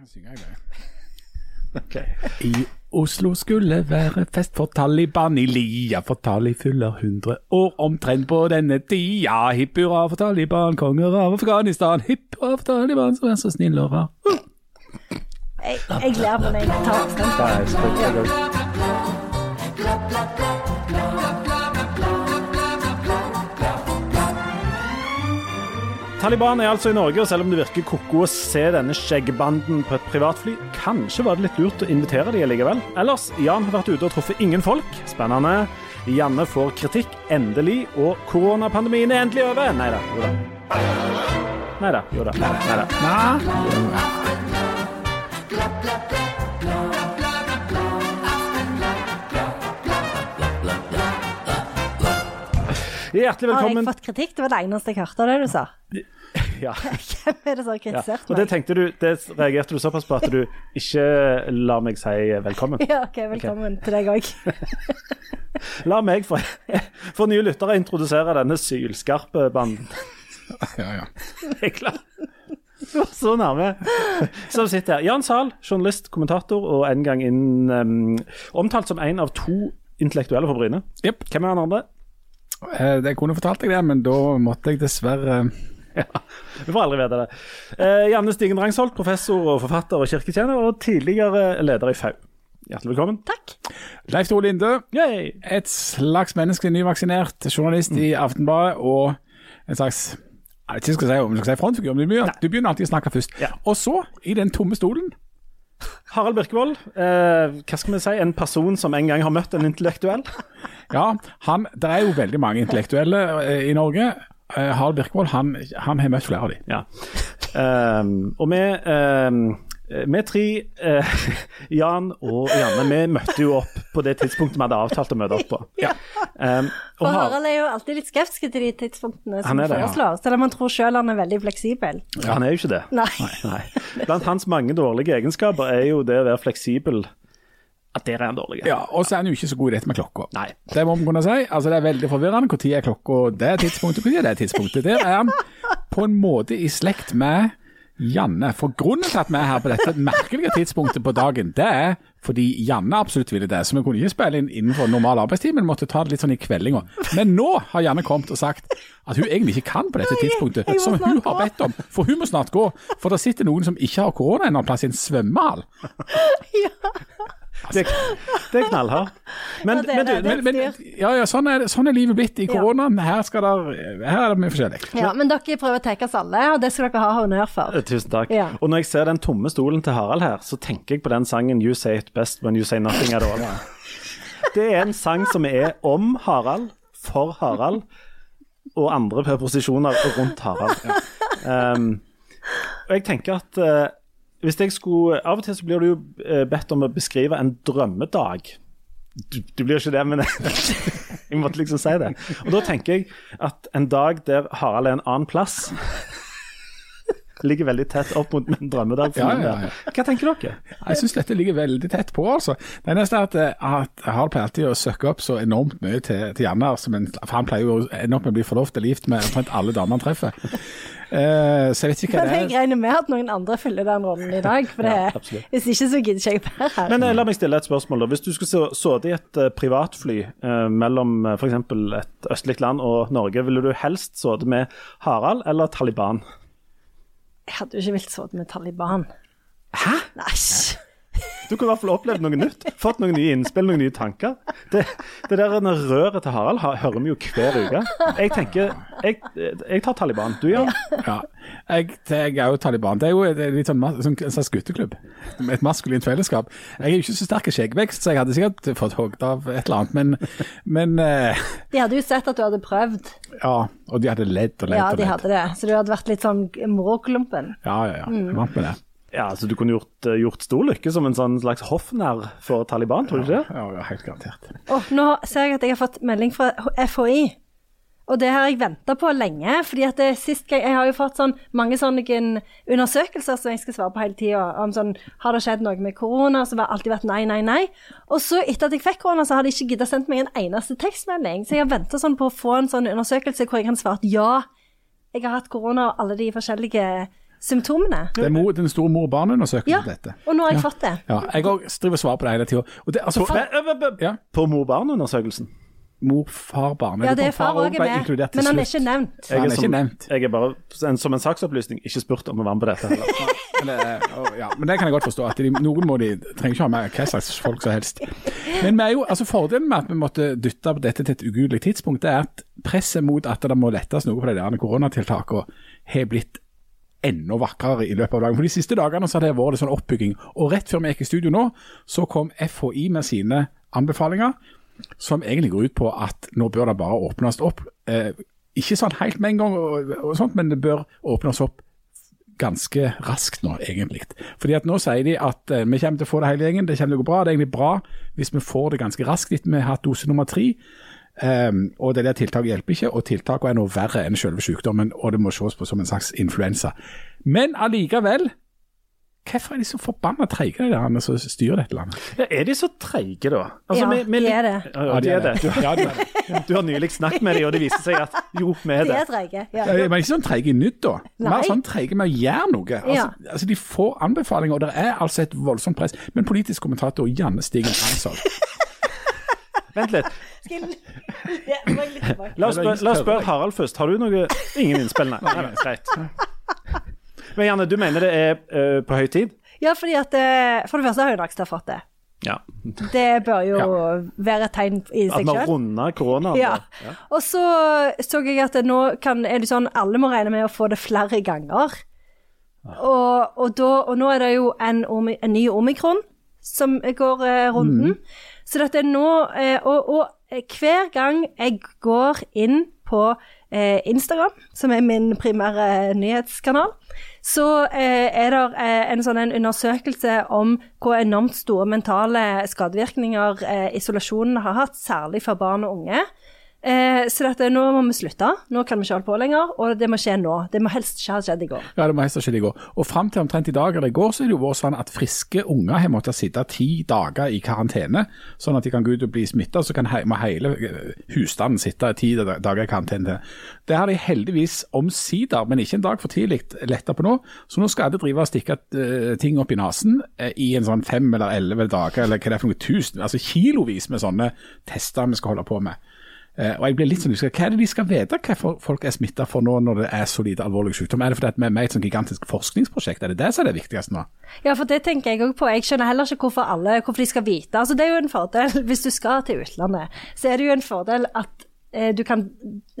kan synge, jeg. I Oslo skulle være fest for Taliban i lia, for Tali fyller 100 år omtrent på denne tida. Hipp hurra for Taliban, konger av Afghanistan. Hipp hurra for Taliban, som er så snill og rar. Jeg, jeg ler på når jeg tar avstand Taliban er altså i Norge, og selv om det virker ko-ko å se denne skjeggbanden på et privatfly, kanskje var det litt lurt å invitere de likevel. Ellers, Jan har vært ute og truffet ingen folk. Spennende. Janne får kritikk, endelig, og koronapandemien er endelig over. Nei da, jo da. Nei da, jo da. Nei da. Nei. velkommen. Har jeg fått kritikk? Det var det eneste jeg hørte av det du sa. Ja. Hvem er det som har Ja. kritisert Og det meg? tenkte du, det reagerte du såpass på at du ikke la meg si velkommen. Ja, ok, velkommen til deg òg. La meg for, for nye lyttere introdusere denne sylskarpe banden. Ja, ja. Jeg er klar. Du var så nærme. Som sitter her. Jan Zahl, journalist, kommentator og en gang inn um, omtalt som en av to intellektuelle på Bryne. Yep. Hvem er han andre? Eh, Jeg kunne fortalt deg det, men da måtte jeg dessverre Ja, Vi får aldri vite det. Eh, Janne Stigen Rangsholt, professor og forfatter og kirketjener, og tidligere leder i FAU. Hjertelig velkommen. Takk. Leif Tore Linde, Yay. et slags menneske, nyvaksinert journalist i Aftenbladet og en slags jeg vet ikke skal si om jeg skal si frontfigur, men du begynner, du begynner alltid å snakke først. Ja. Og så, i den tomme stolen Harald Birkevold, eh, hva skal vi si, en person som en gang har møtt en intellektuell. Ja, han, det er jo veldig mange intellektuelle eh, i Norge. Eh, Harald Birkevold han, han har møtt flere av dem. Ja. Ehm, og vi, ehm, vi tre, eh, Jan og Janne, vi møtte jo opp på det tidspunktet vi hadde avtalt å møte opp på. Ja. Um, og For Harald er jo alltid litt skeptisk til de tidspunktene som det, foreslår, ja. selv om han tror selv han er veldig fleksibel. Han er jo ikke det. Nei. Nei. Blant hans mange dårlige egenskaper er jo det å være fleksibel. At der er han dårlig. Ja, Og så er han jo ikke så god i dette med klokka. Nei. Det må man kunne si. Altså Det er veldig forvirrende. Når er klokka det tidspunktet, når er det tidspunktet? Der er han på en måte i slekt med Janne. For grunnen til at vi er her på dette merkelige tidspunktet på dagen, det er fordi Janne absolutt ville det. Så vi kunne ikke spille inn innenfor normal arbeidstid, men måtte ta det litt sånn i kveldinga. Men nå har Janne kommet og sagt at hun egentlig ikke kan på dette tidspunktet, som hun har bedt om. For hun må snart gå. For det sitter noen som ikke har korona en annen plass i en svømmehall. Det, det er knallhardt. Men, Ja, det men, men, ja, ja, sånn, er, sånn er livet blitt i koronaen. Her, skal der, her er det mye forskjellig. Ja, men dere prøver å tenke oss alle, og det skal dere ha honnør for. Tusen takk. Og når jeg ser den tomme stolen til Harald her, så tenker jeg på den sangen 'You Say It Best When You Say Nothing At All'. Det er en sang som er om Harald, for Harald, og andre preposisjoner rundt Harald. Um, og jeg tenker at eh, hvis jeg skulle Av og til så blir du jo eh, bedt om å beskrive en drømmedag. Du, du blir ikke det, men jeg måtte liksom si det. Og da tenker jeg at en dag der Harald er en annen plass ligger veldig tett opp mot min drømmedag. Ja, ja, ja. Hva tenker dere? Jeg syns dette ligger veldig tett på, altså. Det eneste er at, eh, at Harald pleier alltid å søke opp så enormt mye til, til Janne. Altså, men, for han pleier jo å ende opp med å bli forlovet eller gift med omtrent alle damer han treffer. Uh, så jeg vet ikke hva Men jeg det er. regner med at noen andre fyller den rollen i dag. For det, Ja, er- hvis ikke så gidder ikke jeg være her. Men eh, la meg stille et spørsmål. da. Hvis du skulle sittet i et privatfly eh, mellom uh, f.eks. et østlig land og Norge, ville du helst sittet med Harald eller Taliban? Jeg hadde jo ikke villet sittet med Taliban. Hæ? Nei. Du kunne i hvert fall opplevd noe nytt. Fått noen nye innspill, noen nye tanker. Det, det der røret til Harald hører vi jo hver uke. Jeg tenker Jeg, jeg tar Taliban. Du, Jan? Ja. Jeg, jeg er jo Taliban. Det er jo et, litt sånn, sånn, en slags gutteklubb. Et maskulint fellesskap. Jeg er jo ikke så sterk i skjeggvekst, så jeg hadde sikkert fått hogd av et eller annet. Men, men eh, De hadde jo sett at du hadde prøvd. ja. Og de hadde ledd og ledd Ja, og de ledd. hadde det. Så du hadde vært litt sånn moroklumpen. Ja, ja, ja. Jeg vant med det. Ja, altså Du kunne gjort, eh, gjort stor lykke som en sånn slags hoffnarr for Taliban, tror du ikke det? Ja, ja, helt garantert. Oh, nå ser jeg at jeg har fått melding fra FHI. Og det har jeg venta på lenge. fordi at det sist gang, Jeg har jo fått sånn mange sånne undersøkelser som jeg skal svare på hele tida. Om sånn Har det skjedd noe med korona? Så har det alltid vært nei, nei, nei. Og så etter at jeg fikk korona, så har de ikke giddet sendt meg en eneste tekstmelding. Så jeg har venta sånn på å få en sånn undersøkelse hvor jeg kan svare at ja, jeg har hatt korona, og alle de forskjellige symptomene. Det er mor, den store mor-barn-undersøkelsen, Ja, dette. og nå har jeg Ja. fått det. Ja, jeg òg driver og svarer på det hele tida. Altså, På, ja, på mor-barn-undersøkelsen? mor-far-barn. Ja, det er far òg med, men han er ikke nevnt. Han er som, ikke nevnt. Jeg er bare, en, som en saksopplysning, ikke spurt om å være med på dette heller. Men det, ja, men det kan jeg godt forstå. at de, Noen må de trenger ikke ha med hva slags folk som helst. Men vi er jo, altså fordelen med at vi måtte dytte dette til et ugudelig tidspunkt, det er at presset mot at det må lettes noe på de der koronatiltakene har blitt enda vakrere i løpet av dagen. For De siste dagene så har det vært sånn oppbygging. Og rett før vi gikk i studio nå, så kom FHI med sine anbefalinger, som egentlig går ut på at nå bør det bare åpnes opp. Eh, ikke sånn helt med en gang, og, og sånt, men det bør åpnes opp ganske raskt nå, egentlig. Fordi at Nå sier de at eh, vi kommer til å få det hele gjengen, det kommer til å gå bra. Det er egentlig bra hvis vi får det ganske raskt etter vi har hatt dose nummer tre. Um, og det der tiltaket hjelper ikke, og tiltakene er noe verre enn selve sykdommen, og det må ses på som en slags influensa. Men allikevel, hvorfor er de så forbanna treige, de der som styrer dette landet? Ja, er de så treige, da? Altså, Ja, vi- vi- de er det. Ja, ja, de er det. Du, Ja, de er det. du har nylig snakket med dem, og det viser seg at jo, vi er De er treige. Ja. Ja, Men ikke sånn treige i nytt, da. Mer Nei. sånn treige med å gjøre noe. Altså, Ja. altså, De får anbefalinger, og det er altså et voldsomt press. Men politisk kommentator Janne Stigen Hansson Vent litt. Skal jeg- Ja, må jeg litt. La oss, spørre spør, Harald først. Har du noe Ingen innspill, nei. nei, nei greit. Men Janne, du mener det er uh, på høy tid? Ja, fordi at uh, For det første har jo Nakstad fått det. Ja. Det bør jo være et tegn i At seg vi har selv. runda koronaen? Ja. ja. Og så så jeg at nå kan, er det sånn alle må regne med å få det flere ganger. Og, og, da, og nå er det jo en, en ny omikron som går uh, runden. Så dette er nå eh, og, og eh, hver gang jeg går inn på eh, Instagram, som er min primære nyhetskanal, så er det en sånn en undersøkelse om hvor enormt store mentale skadevirkninger isolasjonen har hatt, særlig for barn og unge. Eh, så dette, nå må vi slutte. Nå kan vi ikke holde på lenger, og det må skje nå. Det må helst ikke ha skjedd i går. Ja, det må helst ha skjedd i går. Og fram til omtrent i dag eller i går, så er det jo vært sånn at friske unger har måttet sitte ti dager i karantene, sånn at de kan gå ut og bli smitta. Så kan he må hele eh, husstanden sitte ti dager i karantene. Det har de heldigvis omsider, men ikke en dag for tidlig, letta på nå. Så nå skal alle drive og stikke eh, ting opp i nesen eh, i en sånn fem eller elleve dager, eller hva det er for noe tusen, altså kilovis med sånne tester vi skal holde på med. Eh, og jeg blir litt sånn. Hva er det de skal vite hva folk er smitta for nå når det er så lite alvorlig sykdom? Er det fordi vi er med i et sånt gigantisk forskningsprosjekt? Er det det som er det viktigste nå? Ja, for det tenker jeg òg på. Jeg skjønner heller ikke hvorfor alle hvorfor de skal vite. Altså, det er jo en fordel hvis du skal til utlandet. Så er det jo en fordel at eh, du kan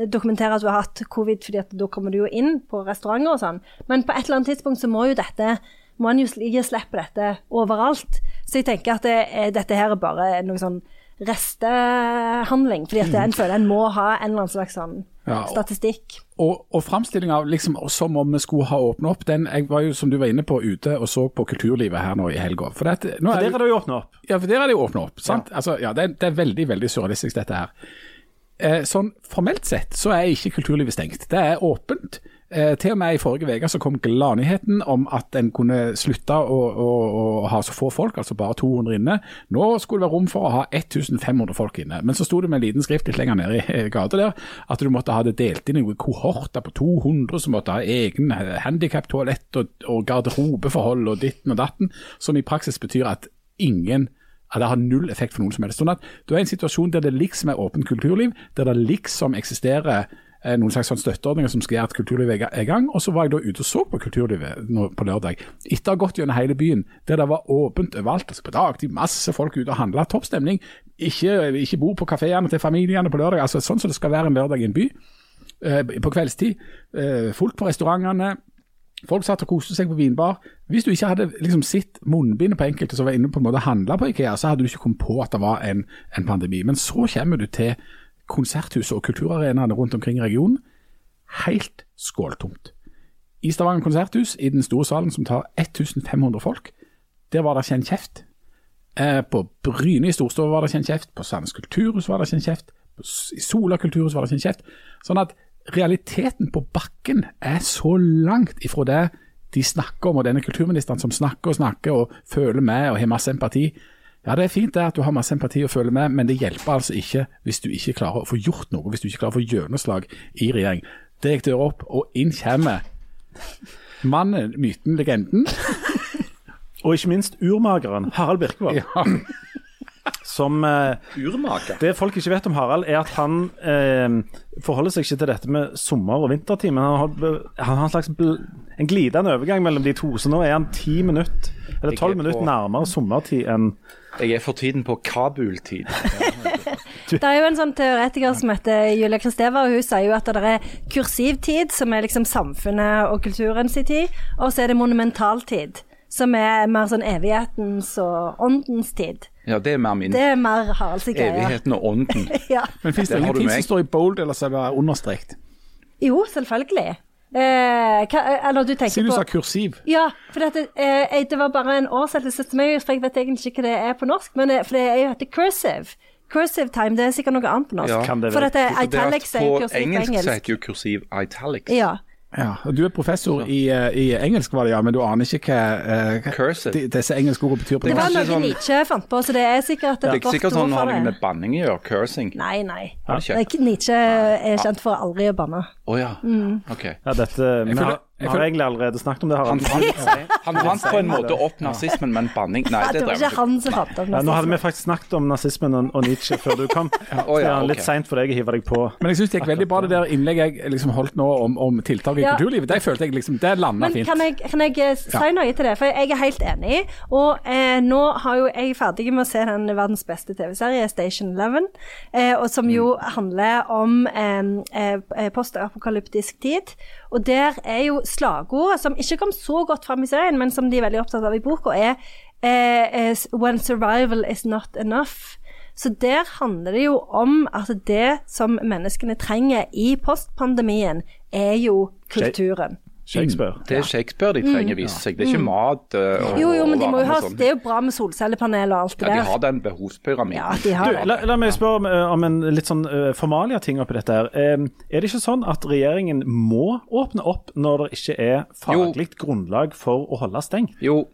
dokumentere at du har hatt covid, fordi at da kommer du jo inn på restauranter og sånn. Men på et eller annet tidspunkt så må jo dette må en jo slippe dette overalt. Så jeg tenker at det, er- dette her er bare noe sånn restehandling. Fordi at en føler en må ha en eller annen slags sånn Ja, og- statistikk. Og, og framstillinga liksom, som om vi skulle ha åpna opp, den Jeg var jo, som du var inne på, ute og så på kulturlivet her nå i helga. For, det, For er der det- det jo åpna opp. Ja, for der er det jo åpna opp. sant? Altså, ja, det, er, det er veldig veldig surrealistisk, dette her. Eh, sånn Formelt sett så er ikke kulturlivet stengt. Det er åpent. Eh, til og med i forrige uke kom gladnyheten om at en kunne slutte å, å, å ha så få folk, altså bare 200 inne. Nå skulle det være rom for å ha 1500 folk inne. Men så sto det med en liten skrift litt lenger nede i gata der at du måtte ha det delt inn i kohorter på 200 som måtte ha egen handikaptoalett og, og garderobeforhold og ditten og datten, som i praksis betyr at ingen at det har null effekt for noen som helst. Sånn at Du er i en situasjon der det liksom er åpent kulturliv, der det liksom eksisterer noen slags sånn støtteordninger som skal gjøre at kulturlivet er i gang. Og så var jeg da ute og så på kulturlivet på lørdag, etter å ha gått gjennom hele byen, der det var åpent overalt. altså På dagtid masse folk ute og handla, topp stemning. Ikke, ikke bo på kafeene til familiene på lørdag, altså sånn som det skal være en lørdag i en by. Eh, på kveldstid. Eh, folk på restaurantene. Folk satt og koste seg på vinbar. Hvis du ikke hadde liksom sett munnbindet på enkelte som var inne på en måte handla på Ikea, så hadde du ikke kommet på at det var en, en pandemi. Men så kommer du til konserthuset og kulturarenaene rundt omkring i regionen. Helt skåltomt. I Stavanger konserthus, i den store salen som tar 1500 folk, der var det ikke en kjeft. Eh, på Bryne i Storstova var det ikke en kjeft. På Sandnes kulturhus var det ikke en kjeft. I Sola kulturhus var det ikke en kjeft. Sånn at realiteten på bakken er så langt ifra det de snakker om, og denne kulturministeren som snakker og snakker og føler med og har masse empati. Ja, det er fint det at du har masse empati og føler med, men det hjelper altså ikke hvis du ikke klarer å få gjort noe, hvis du ikke klarer å få gjennomslag i regjering. Det gikk døra opp, og inn kommer Mannen, myten, legenden. Og ikke minst urmakeren Harald Birkevold. Ja. Som eh, Urmaker. Det folk ikke vet om Harald, er at han eh, forholder seg ikke til dette med sommer- og vintertid, men han har, han har en slags bl en glidende overgang mellom de to. Så nå er han ti minutter, eller er tolv minutter nærmere sommertid enn Jeg er for tiden på Kabul-tid. Det er jo en sånn teoretiker som heter Julia Kristeva, og hun sier jo at det er kursivtid, som er liksom samfunnet og kulturens tid, og så er det monumentaltid, som er mer sånn evighetens og åndens tid. Ja, det er mer min. Det er mer Haralds. Evigheten og ånden. Ja. Men fins det, har ingenting som står i bold eller så er det understrekt? Jo, selvfølgelig. Eh, hva, eller du Si tenker du sa kursiv. Ja, for dette, eh, det var bare en oversettelse til meg, for jeg vet egentlig ikke hva det er på norsk, men for det er jo heter cursive. Cursive time, det er sikkert noe annet på norsk. Ja. Kan det for dette For det at italics er på kursiv på engelsk så engelsk. heter jo kursiv italics. Ja. Ja, og Du er professor i, eh, i engelsk, var det, ja, men du aner ikke hva, eh, hva de, disse engelske ordene betyr på Det var noe sånn- Nietzsche fant på, så det er sikkert et Det er ikke godt sikkert ord sånn har for noe det. med banning å gjøre. Cursing. Nei, nei. Ja. det Det er Nietzsche er kjent for aldri å banne. Å ja. Mm. OK. Ja, dette har, jeg har egentlig allerede snakket om det, Han vant han på en måte opp nazismen, men banning Nei, det det var ikke han som fant opp Ja, nå hadde vi faktisk snakket om nazismen og, og Nietzsche før du kom. Å det ja, er litt seint for deg å hive deg på. Men jeg syns det gikk veldig bra, det der innlegget jeg liksom holdt nå om, om tiltak i Ja. kulturlivet. Det følte jeg liksom, det landa fint. kan jeg, kan jeg eh, si noe til det? For jeg er helt enig. Og eh, nå har jo jeg ferdig med å se den verdens beste TV-serie, Station Eleven, eh, og som jo handler om eh, eh, postapokalyptisk tid. Og der er jo slagordet, som ikke kom så godt fram i serien, men som de er veldig opptatt av i boka, er eh, eh, When survival is not enough. Så der handler det jo om at det som menneskene trenger i postpandemien, er jo kulturen. Shakespeare. Det er Shakespeare de trenger, viser seg. Det er ikke mat uh, og Mm. Jo, jo, men de må jo ha, det er jo bra med solcellepanel og alt det der. Ja, de har den behovspyramiden. Ja, de har Du, la, la meg spørre om, eh, om en litt sånn uh, formalia ting oppi dette. her. Eh, er det ikke sånn at regjeringen må åpne opp når det ikke er faglig grunnlag for å holde stengt? Jo,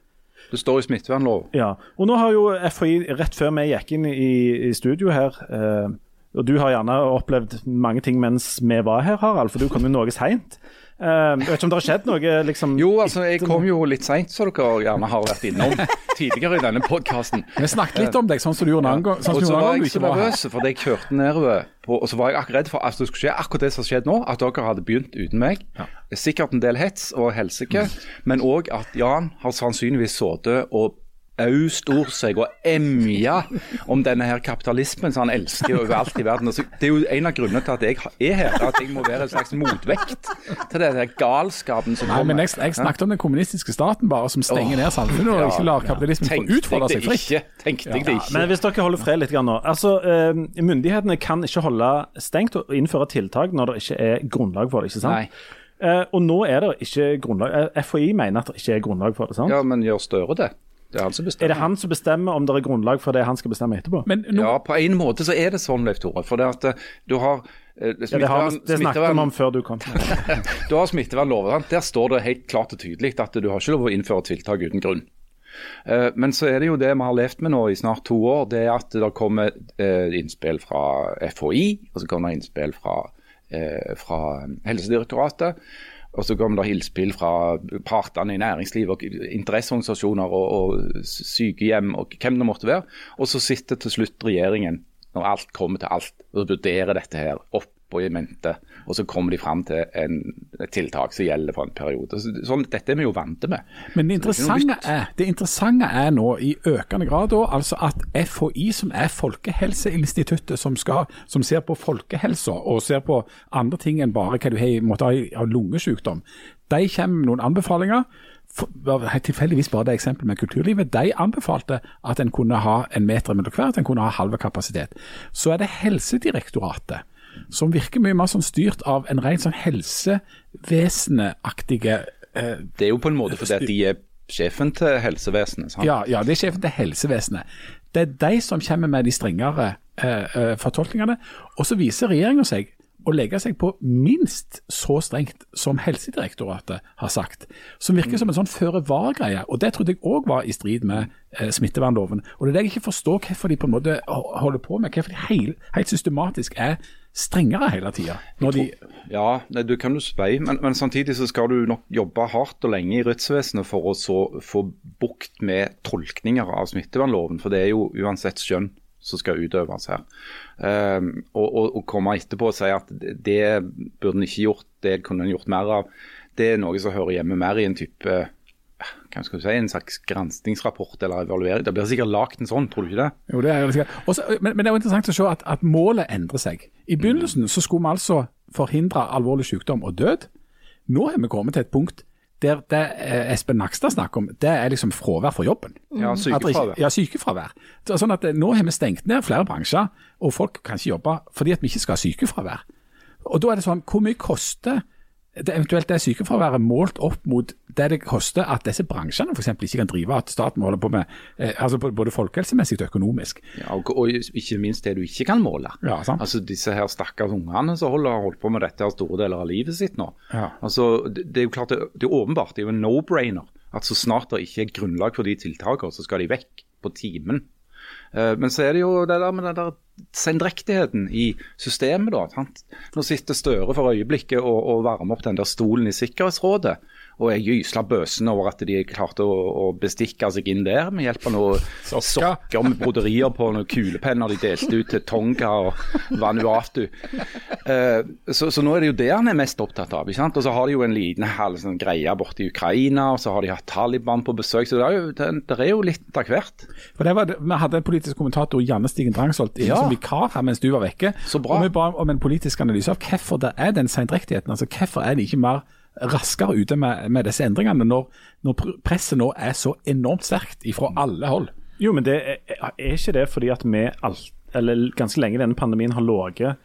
det står i smittevernlov. Ja, og nå har jo FHI, rett før vi gikk inn i, i studio her, eh, og du har gjerne opplevd mange ting mens vi var her, Harald, for du kom jo noe seint. Uh, jeg vet ikke om det har skjedd noe liksom Jo, altså, jeg kom jo litt seint, så dere gjerne har vært innom tidligere i denne podkasten. Vi snakket litt om deg, sånn som du gjorde en annen gang. Sånn Og så var jeg så nervøs for jeg kjørte nedover, på, og så var jeg akkurat redd for at det skulle skje akkurat det som har skjedd nå. At dere hadde begynt uten meg. Sikkert en del hets og helsike, men òg at Jan har sannsynligvis sittet og ausord seg og emja om denne her kapitalismen som han elsker overalt i verden. Altså, det er jo en av grunnene til at jeg er her, at jeg må være en slags motvekt til den der galskapen som Nei, kommer. men jeg, jeg snakket om den kommunistiske staten bare, som stenger ned samfunnet og ikke lar kapitalismen få Tenkte utfordre seg fritt. ikke. Tenkte jeg det ikke. Men hvis dere holder fred litt grann nå. altså eh, Myndighetene kan ikke holde stengt og innføre tiltak når det ikke er grunnlag for det. ikke sant? Nei. Eh, og nå er det ikke grunnlag eh, FHI mener at det ikke er grunnlag for det. sant? Ja, men gjør Støre det? Det er han som Er det han som bestemmer om det er grunnlag for det han skal bestemme etterpå? Men nå, Ja, på en måte så er det sånn, Leif Tore. For det at eh, du har eh, ja, det, har, smittevern, det snakket vi om før du kom. du har smittevernloven. Der står det helt klart og tydelig at du har ikke lov å innføre tiltak uten grunn. Eh, Men så er det jo det vi har levd med nå i snart to år, det er at det kommer eh, innspill fra FHI, og så kommer det innspill fra, eh, fra Helsedirektoratet. Og så kommer det hilspill fra partene i næringslivet og interesseorganisasjoner og, og sykehjem og hvem det måtte være. Og så sitter til slutt regjeringen, når alt kommer til alt, og vurderer dette her opp og i mente. Og så kommer de fram til en, et tiltak som gjelder for en periode. Så, sånn, dette er vi jo vant med. Men det interessante, det er det interessante er nå i økende grad da, altså at FHI, som er Folkehelseinstituttet, som, skal, som ser på folkehelsa og ser på andre ting enn bare hva du har, måtte ha i- av lungesykdom, de kommer med noen anbefalinger. Tilfeldigvis bare det eksempelet med kulturlivet. De anbefalte at en kunne ha en meter mellom hver, at en kunne ha halve kapasitet. Så er det Helsedirektoratet som virker mye mer sånn styrt av en ren sånn helsevesenaktige eh, Det er jo på en måte fordi at de er sjefen til helsevesenet. sant? Ja, ja, det er sjefen til helsevesenet. Det er de som kommer med de strengere eh, eh, fortolkningene. Og så viser regjeringa seg å legge seg på minst så strengt som Helsedirektoratet har sagt. Som virker som en sånn føre-var-greie. Og det trodde jeg òg var i strid med eh, smittevernloven. Og det er det jeg ikke forstår hvorfor de på en måte holder på med. Hvorfor de helt, helt systematisk er strengere hele tida. Ja, nei, du kan jo spei, men, men samtidig så skal du nok jobbe hardt og lenge i rettsvesenet for å så få bukt med tolkninger av smittevernloven. For det er jo uansett skjønn som skal utøves her. Um, og, og komme etterpå og si at det burde en ikke gjort, det kunne en gjort mer av, det er noe som hører hjemme mer i en type hva skal du si, en slags granskingsrapport eller evaluering. Det blir sikkert lagd en sånn, tror du ikke det? Jo, det er sikkert. Også, men, men det er jo interessant å se at, at målet endrer seg. I begynnelsen så skulle vi altså forhindre alvorlig sykdom og død. Nå har vi kommet til et punkt der det eh, Espen Nakstad snakker om, det er liksom fravær fra jobben. Ja, sykefravær. ikke-. Ja, sykefravær. Sånn at eh, Nå har vi stengt ned flere bransjer, og folk kan ikke jobbe fordi at vi ikke skal ha sykefravær. Og da er det sånn, Hvor mye koster det eventuelt det sykefraværet målt opp mot det det koster at disse bransjene eksempel ikke kan drive, at staten holder på med eh, altså både folkehelsemessig og økonomisk. Ja, og, og ikke minst det du ikke kan måle. Ja, sant. Altså Disse her stakkars ungene som holder, holdt på med dette her store deler av livet sitt nå. Ja. Altså, det, det er jo klart, det, det er åpenbart, det er jo en no-brainer at så snart det ikke er grunnlag for de tiltakene, så skal de vekk på timen. Eh, men så er det jo det der med den der sendrektigheten i systemet. da? Nå sitter Støre for øyeblikket og, og varmer opp den der stolen i Sikkerhetsrådet. Og er gysla bøsende over at de klarte å, å bestikke seg inn der med hjelp av noen Sokker. sokker med broderier på noen kulepenner de delte ut til Tonga og Vanuatu. Uh, så, så nå er det jo det han er mest opptatt av. ikke sant? Og så har de jo en liten halv sånn greie borte i Ukraina, og så har de hatt Taliban på besøk. Så det er jo, det, det er jo litt av hvert. For det var, Vi hadde en politisk kommentator, Janne Stigen Drangsholt, inne Ja. som vikar her mens du var vekke. Så bra. Og Vi ba om en politisk analyse av hvorfor det er den sendrektigheten. Altså, hvorfor er det ikke mer raskere ute med, med disse endringene, når, når presset nå er så enormt sterkt fra alle hold? Jo, men det er, er ikke det fordi at vi alt, eller ganske lenge denne pandemien har ligget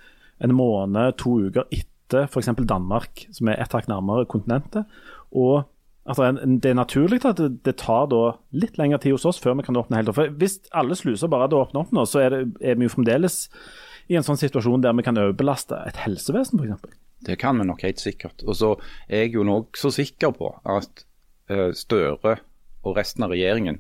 en måned, to uker etter f.eks. Danmark, som er ett hakk nærmere kontinentet. Og Altså, det er, naturlig at det, tar litt lengre tid hos oss før vi kan åpne helt opp. For Hvis alle sluser bare hadde åpnet opp nå, så er, det, er vi jo fremdeles i en sånn situasjon der vi kan overbelaste et helsevesen, f.eks. Det kan vi nok helt sikkert. Og så er jeg jo nokså sikker på at eh, Støre og resten av regjeringen,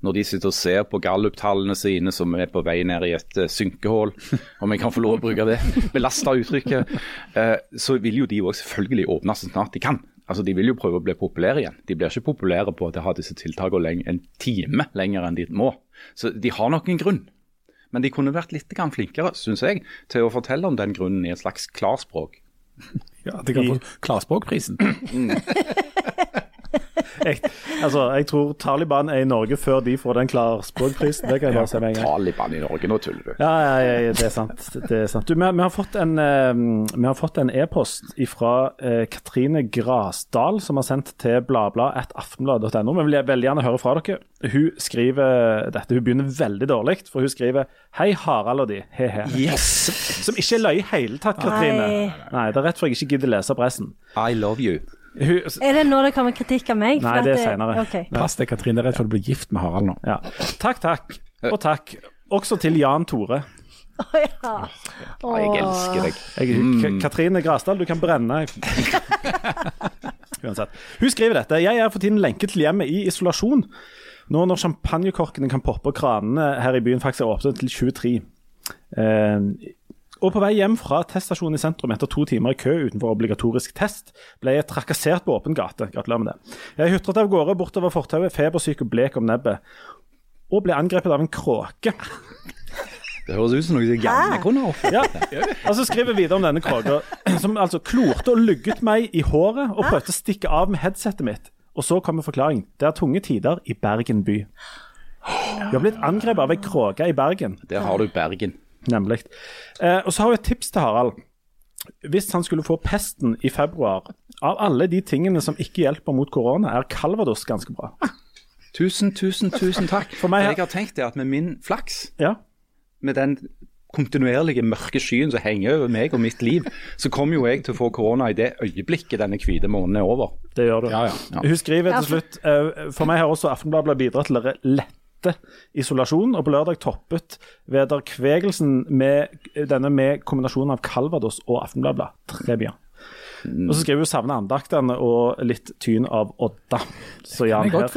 når de sitter og ser på gallup-tallene sine som er på vei ned i et eh, synkehull, om jeg kan få lov å bruke det belasta uttrykket, eh, så vil jo de òg selvfølgelig åpne så snart de kan. Altså, De vil jo prøve å bli populære igjen. De blir ikke populære på at de har disse tiltakene en time lenger enn de må. Så de har nok en grunn. Men de kunne vært litt flinkere, syns jeg, til å fortelle om den grunnen i et slags klarspråk. Ja, det kan få Klarspråkprisen. Jeg, altså, jeg tror Taliban er i Norge før de får den klarspråkprisen. Det kan jeg bare si med en gang. Taliban i Norge, nå tuller du. Ja, ja, ja, det er sant. Det er sant. Du, vi, har- vi har fått en uh, e-post e-post fra uh, Katrine Grasdal, som har sendt til bladblad.aftenblad.no. Vi vil veldig gjerne høre fra dere. Hun skriver dette. Hun begynner veldig dårlig, for hun skriver Hei, Harald og de. He-he. Yes! Som ikke er løye i hele tatt, Katrine. Nei. Nei, det er rett for jeg ikke gidder lese pressen. I love you. Hun, Er det nå det kommer kritikk av meg? Nei, det er seinere. senere. Pass deg, Katrine. Det er rett for å bli gift med Harald nå. ja. Takk, takk. Og takk. Også til Jan Tore. Å, ja. Oh. jeg elsker deg. Jeg, mm. Katrine Grasdal, du kan brenne. Uansett. Hun skriver dette. Jeg er for tiden lenket til hjemmet i isolasjon. Nå når champagnekorkene kan poppe og kranene her i byen faktisk er åpne til 23. Eh, og på vei hjem fra teststasjonen i sentrum etter to timer i kø utenfor obligatorisk test, ble jeg trakassert på åpen gate. Gratulerer med det. Jeg hutret av gårde bortover fortauet, febersyk og blek om nebbet, og ble angrepet av en kråke. Det høres ut som noe Janne kunne ha oppført. Ja, og så skriver jeg videre om denne kråka, som altså klorte og lugget meg i håret og prøvde å stikke av med headsetet mitt. Og så kommer forklaringen. Det er tunge tider i Bergen by. Vi har blitt angrepet av ei kråke i Bergen, Der har du Bergen. Nemlig. Eh, og så har jeg et tips til Harald. Hvis han skulle få pesten i februar, av alle de tingene som ikke hjelper mot korona, er calvados ganske bra. Tusen, tusen, tusen takk. For meg- jeg har tenkt det at med min flaks, Ja, med den kontinuerlige mørke skyen som henger over meg og mitt liv, så kommer jo jeg til å få korona i det øyeblikket denne hvite måneden er over. det gjør du. Ja, ja. Ja. Hun skriver til slutt eh, For meg har også Aftenbladet bidratt til å lette isolasjon, og på lørdag toppet vederkvegelsen med denne med kombinasjonen av Calvados og Aftenbladet. Tre byer. Og så skriver hun savner andaktene og litt tyn av Odda. Så Jan her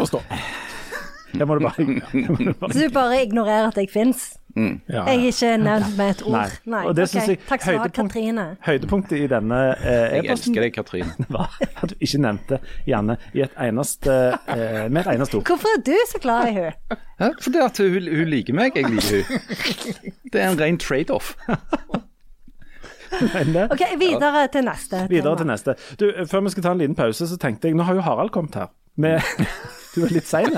godt må du bare, må du Så du bare ignorerer at jeg fins? Ja. Jeg er ikke nevnt med et ord. Nei. Nei. Og det ok. synes jeg- Takk skal du ha, Katrine. Høydepunktet i denne eh, Jeg elsker deg, Katrine. var at du ikke nevnte Janne i et eneste, eh, med et eneste ord. Hvorfor er du så glad i henne? Ja, fordi at hun, hun liker meg, jeg liker hun. Det er en ren trade-off. Ok, Videre til neste. Videre tema. til neste. Du, Før vi skal ta en liten pause, så tenkte jeg Nå har jo Harald kommet her. Med, du er litt sein.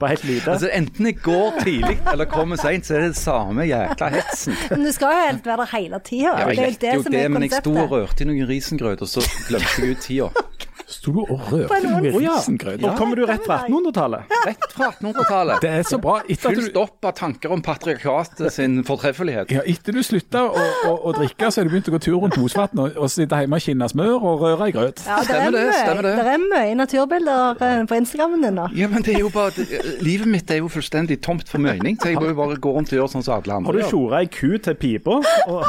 Bare helt lite. Altså, Enten jeg går tidlig eller kommer seint, så er det det samme jækla hetsen. Men du skal jo helt være der hele tida. Ja, det er jeg jo vet det jo som det, er men jeg sto og rørte i noen risengrøt, og så glemte jeg ut tida. Sto du og rørte med risengrøt? Nå kommer du rett fra 1800-tallet. Rett fra 1800-tallet. Det er så bra. Etter Full Fullt du, opp av tanker om patriarkatet sin fortreffelighet. ja, etter du slutta å, å, å drikke, så har du begynt å gå tur rundt Mosvatn og, og sitte hjemme og kinne smør og røre i grøt. Ja, det Stemmer er det, stemmer det. Det er mye naturbilder eh, på Instagrammen din nå. Ja, men det er jo bare det- Livet mitt er jo fullstendig tomt for mening, så jeg må jo bare gå rundt og gjøre sånn som alle andre. Har du tjora ei ku til pipa? Og...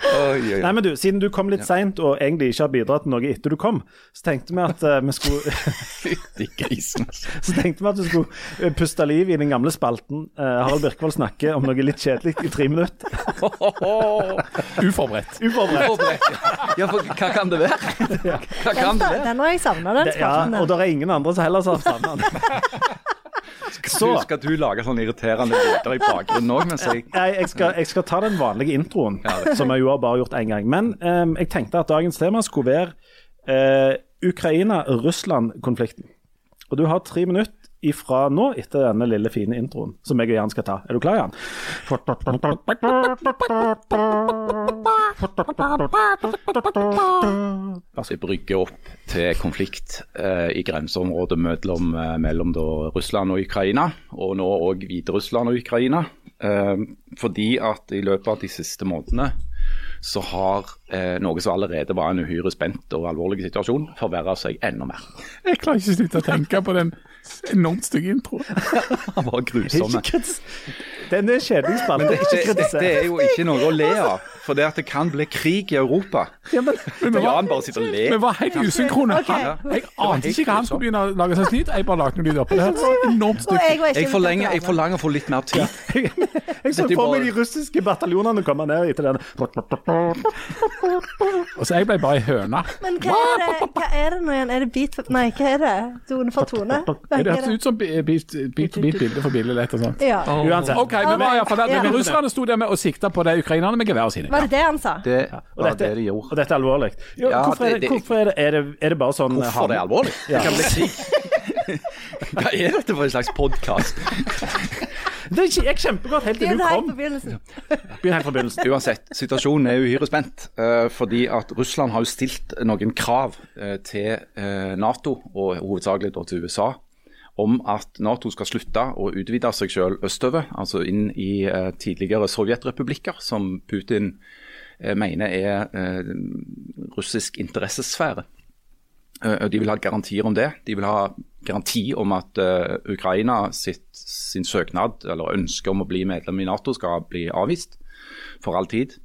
Oi, oi, oi. Nei, men du, Siden du kom litt seint og egentlig ikke har bidratt til noe etter du kom, så tenkte vi at uh, vi skulle Fytti grisen. Så tenkte vi at du skulle eh, puste liv i den gamle spalten. uh, Harald Birkvold snakker om noe litt kjedelig i tre minutter. Uforberedt. Uforberedt. Uforberedt. ja. Ja, for hva kan det være? Hva kan Den, det være? den har jeg savna, den Ja, og det er ingen andre som heller har savna den. Så skal du lage sånne irriterende lyder i bakgrunnen òg, jeg Jeg, jeg, skal, jeg skal ta den vanlige introen, som jeg jo har bare gjort én gang. Men um, jeg tenkte at dagens tema skulle være uh, Ukraina-Russland-konflikten. Og du har tre minutter ifra nå, etter denne lille fine introen, som jeg og Jan skal ta. Er du klar, Jan? altså, brygger opp til konflikt eh, i grenseområdet mellom, eh, mellom da, Russland og Ukraina, og nå òg Hviterussland og Ukraina. Eh, fordi at i løpet av de siste månedene så har eh, noe som allerede var en uhyre spent og alvorlig situasjon, forverra seg enda mer. Jeg klarer ikke å slutte å tenke på den enormt stygge introen. Han var grusom. Den er kjedelig spalte. Det, dette er jo ikke noe å le av, for det at det kan bli krig i Europa. Ja, men, Men vi Jan var, bare sitter og vi var helt usynkrone. Okay. Jeg ante ikke hva han skulle begynne å lage seg snitt, Jeg bare lagde noe lyder opp. det. Det var enormt stygt. jeg var Jeg forlanger å få litt mer tid. jeg så er for meg de russiske bataljonene komme ned etter den. Og så jeg ble bare ei høne. Men hva er det, hva er det nå igjen? Er det bit for Nei, hva er det? Tone for tone? Det høres ut som beat, bit bit for beat, bilde for bilde, lett og sånt. Ja. Uansett. OK, men, var der. Ja. Men russerne sto der med og sikta på de ukrainerne med geværet sine. Var det det han sa? Det Og var dette, det de gjorde. og dette er alvorlig. Jo, Ja, hvorfor, det, det- hvorfor er det, er det, er det bare sånn Hvorfor det er alvorlig? Ja. Det kan bli krig. Hva er dette for en slags podkast? Det gikk kjempegodt helt til du kom. Begynn helt fra begynnelsen. Uansett, situasjonen er uhyre spent. eh, fordi at Russland har jo stilt noen krav eh, til eh, Nato, og hovedsakelig til USA, om at Nato skal slutte å utvide seg selv østover, altså inn i eh, tidligere sovjetrepublikker, som Putin eh, mener er eh, russisk interessesfære. Eh, De vil ha garantier om det. De vil ha garanti om at eh, Ukraina sitt, sin søknad eller ønske om å bli medlem i Nato skal bli avvist for all tid.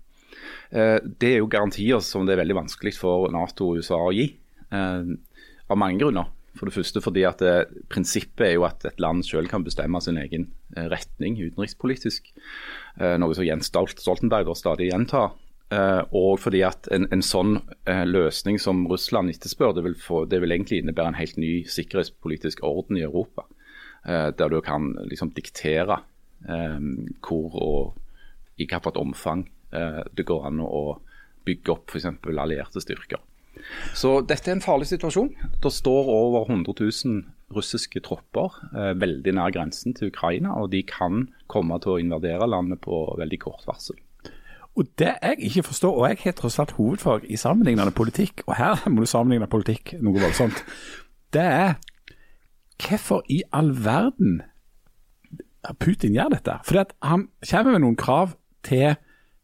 Eh, det er jo garantier som det er veldig vanskelig for Nato og USA å gi, av mange grunner. For det første fordi at det, Prinsippet er jo at et land selv kan bestemme sin egen eh, retning utenrikspolitisk. Eh, noe som Jens Stoltenberg stadig gjentar. Eh, og fordi at en, en sånn løsning som Russland etterspør, det vil, få, det vil egentlig innebære en helt ny sikkerhetspolitisk orden i Europa. Der du kan liksom diktere hvor og i hvilket omfang det går an å bygge opp f.eks. allierte styrker. Så dette er en farlig situasjon. Det står over 100 000 russiske tropper eh, veldig nær grensen til Ukraina, og de kan komme til å invadere landet på veldig kort varsel. Og det jeg ikke forstår, og jeg har tross alt hovedfag i sammenlignende politikk, og her må du sammenligne politikk noe voldsomt, det er hvorfor i all verden Putin gjør dette. Fordi at han kommer med noen krav til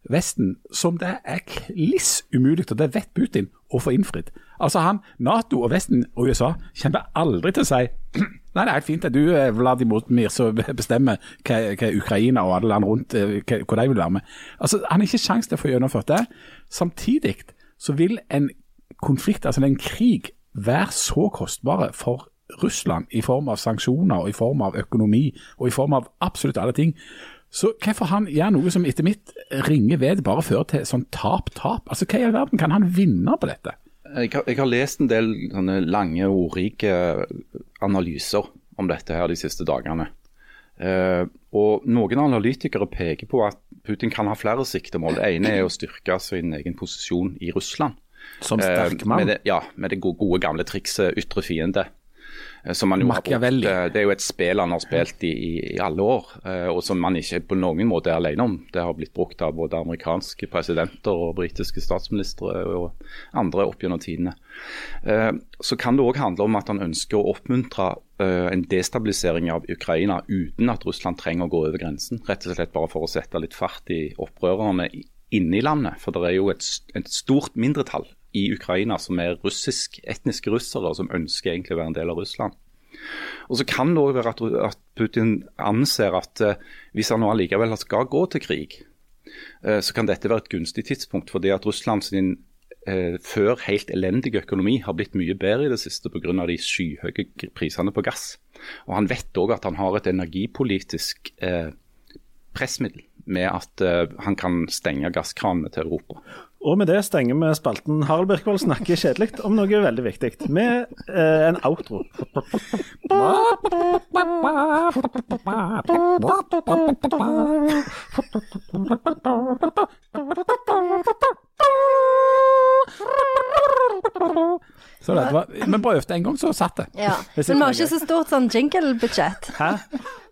Vesten som det er kliss umulig, og det vet Putin, å få innfridd. Altså han, Nato og Vesten og USA kommer aldri til å si Nei, det er helt fint at du eh, Vladimir som bestemmer hva, hva Ukraina og alle land rundt eh, hva, hvor de vil være med. Altså, Han har ikke sjanse til å få gjennomført det. Samtidig så vil en konflikt, altså en krig, være så kostbare for Russland i form av sanksjoner, og i form av økonomi og i form av absolutt alle ting. Så hvorfor han gjør noe som etter mitt ringer ved bare fører til sånn tap-tap? Altså Hva i all verden kan han vinne på dette? Jeg har, jeg har lest en del sånne lange, ordrike analyser om dette her de siste dagene. Eh, og Noen analytikere peker på at Putin kan ha flere siktemål. Det ene er å styrke sin egen posisjon i Russland. Som Eh, sterk mann. Med det, ja, med det gode, gode gamle trikset ytre fiende. Eh, Som han jo har brukt, eh, det er jo et spill han har spilt i, i, i alle år, eh, og som man ikke på noen måte er alene om. Det har blitt brukt av både amerikanske presidenter og britiske statsministre og andre opp gjennom tidene. Så kan det òg handle om at han ønsker å oppmuntre en destabilisering av Ukraina uten at Russland trenger å gå over grensen. Rett og slett bare for å sette litt fart i opprørerne inne i landet. For det er jo et, et stort mindretall i Ukraina som er russisk, etniske russere, som ønsker egentlig å være en del av Russland. Og så kan det òg være at, Putin anser at eh, hvis han nå allikevel skal gå til krig, eh, så kan dette være et gunstig tidspunkt. fordi at Russland sin eh, før helt elendige økonomi har blitt mye bedre i det siste pga. de skyhøye prisene på gass. Og Han vet òg at han har et energipolitisk pressmiddel med at han kan stenge gasskranene til Europa. Og med det stenger vi spalten Harald Birkvold snakker kjedelig om noe veldig viktig, med eh, en outro. Så det var, vi prøvde en gang, så satt det. Ja. Men vi har ikke ikke så stort sånn jingle-budsjett. Hæ?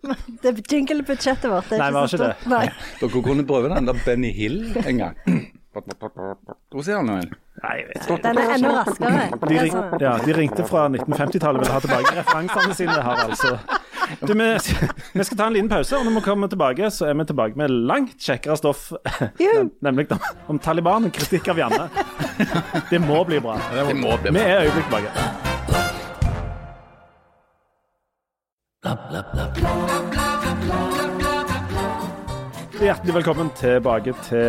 Det Jingle-budsjettet vårt det er Nei, vi har så ikke stort. Nei. Dere kunne prøve den der Benny Hill en gang. Hvordan sier han ikke. Den er enda raskere. De, ring, ja, de ringte fra 1950-tallet og ville ha tilbake referansene sine, her, altså. Du, vi, vi skal ta en liten pause, og når vi kommer tilbake, så er vi tilbake med langt kjekkere stoff. Nemlig om, om Taliban og kritikk av Janne. Det må bli bra. Det må bli Vi er øyeblikk tilbake. Hjertelig velkommen tilbake til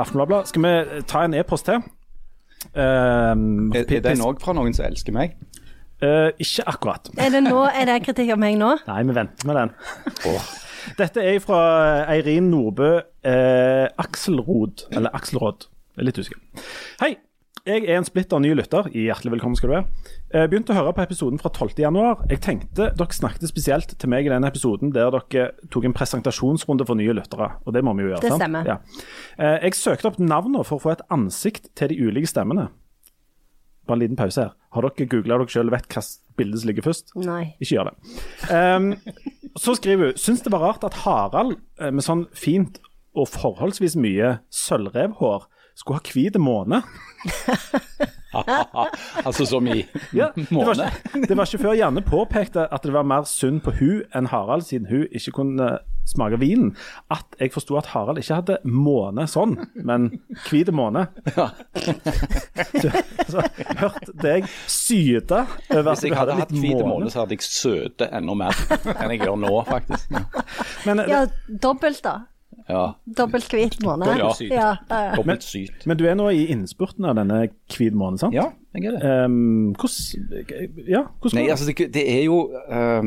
Aftenbladet. Skal vi ta en e-post til? Um, Er, er den òg fra noen som elsker meg? Uh, ikke akkurat. Er det nå, er det kritikk av meg nå? Nei, vi venter med den. Dette er fra Eirin Nordbø eh, Akselrod, eller Akselråd. Litt usikker. Hei. Jeg er en splitter ny lytter. Hjertelig velkommen skal du være. Jeg begynte å høre på episoden fra 12.1. Jeg tenkte dere snakket spesielt til meg i den episoden der dere tok en presentasjonsrunde for nye lyttere. Og det må vi jo gjøre. Det stemmer. Ja. Eh, Jeg søkte opp navnene for å få et ansikt til de ulike stemmene. Bare en liten pause her. Har dere googla dere sjøl vet hvilket bilde som ligger først? Nei. Ikke gjør det. Um, så skriver hun Syns det var rart at Harald eh, med sånn fint og forholdsvis mye sølvrevhår skulle ha hvit måne. altså som i Ja, det, var måne? ikke, det var ikke før Janne påpekte at det var mer synd på hun enn Harald, siden hun ikke kunne smake vinen, at jeg forsto at Harald ikke hadde måne sånn, men hvit måne. Så, så hørte deg syte over at du hadde litt måne. Hvis jeg hadde hadde hatt hvit måne. så hadde jeg søte enda mer enn jeg gjør nå, faktisk. Men, Ja, dobbelt, da. Ja, Dobbelt hvit måned. Ja, ja, ja. Men du er nå i innspurten av denne hvit måned, sant? Ja, jeg er det. Um, hvordan Ja, hvordan Nei, går det? altså det, det er jo uh,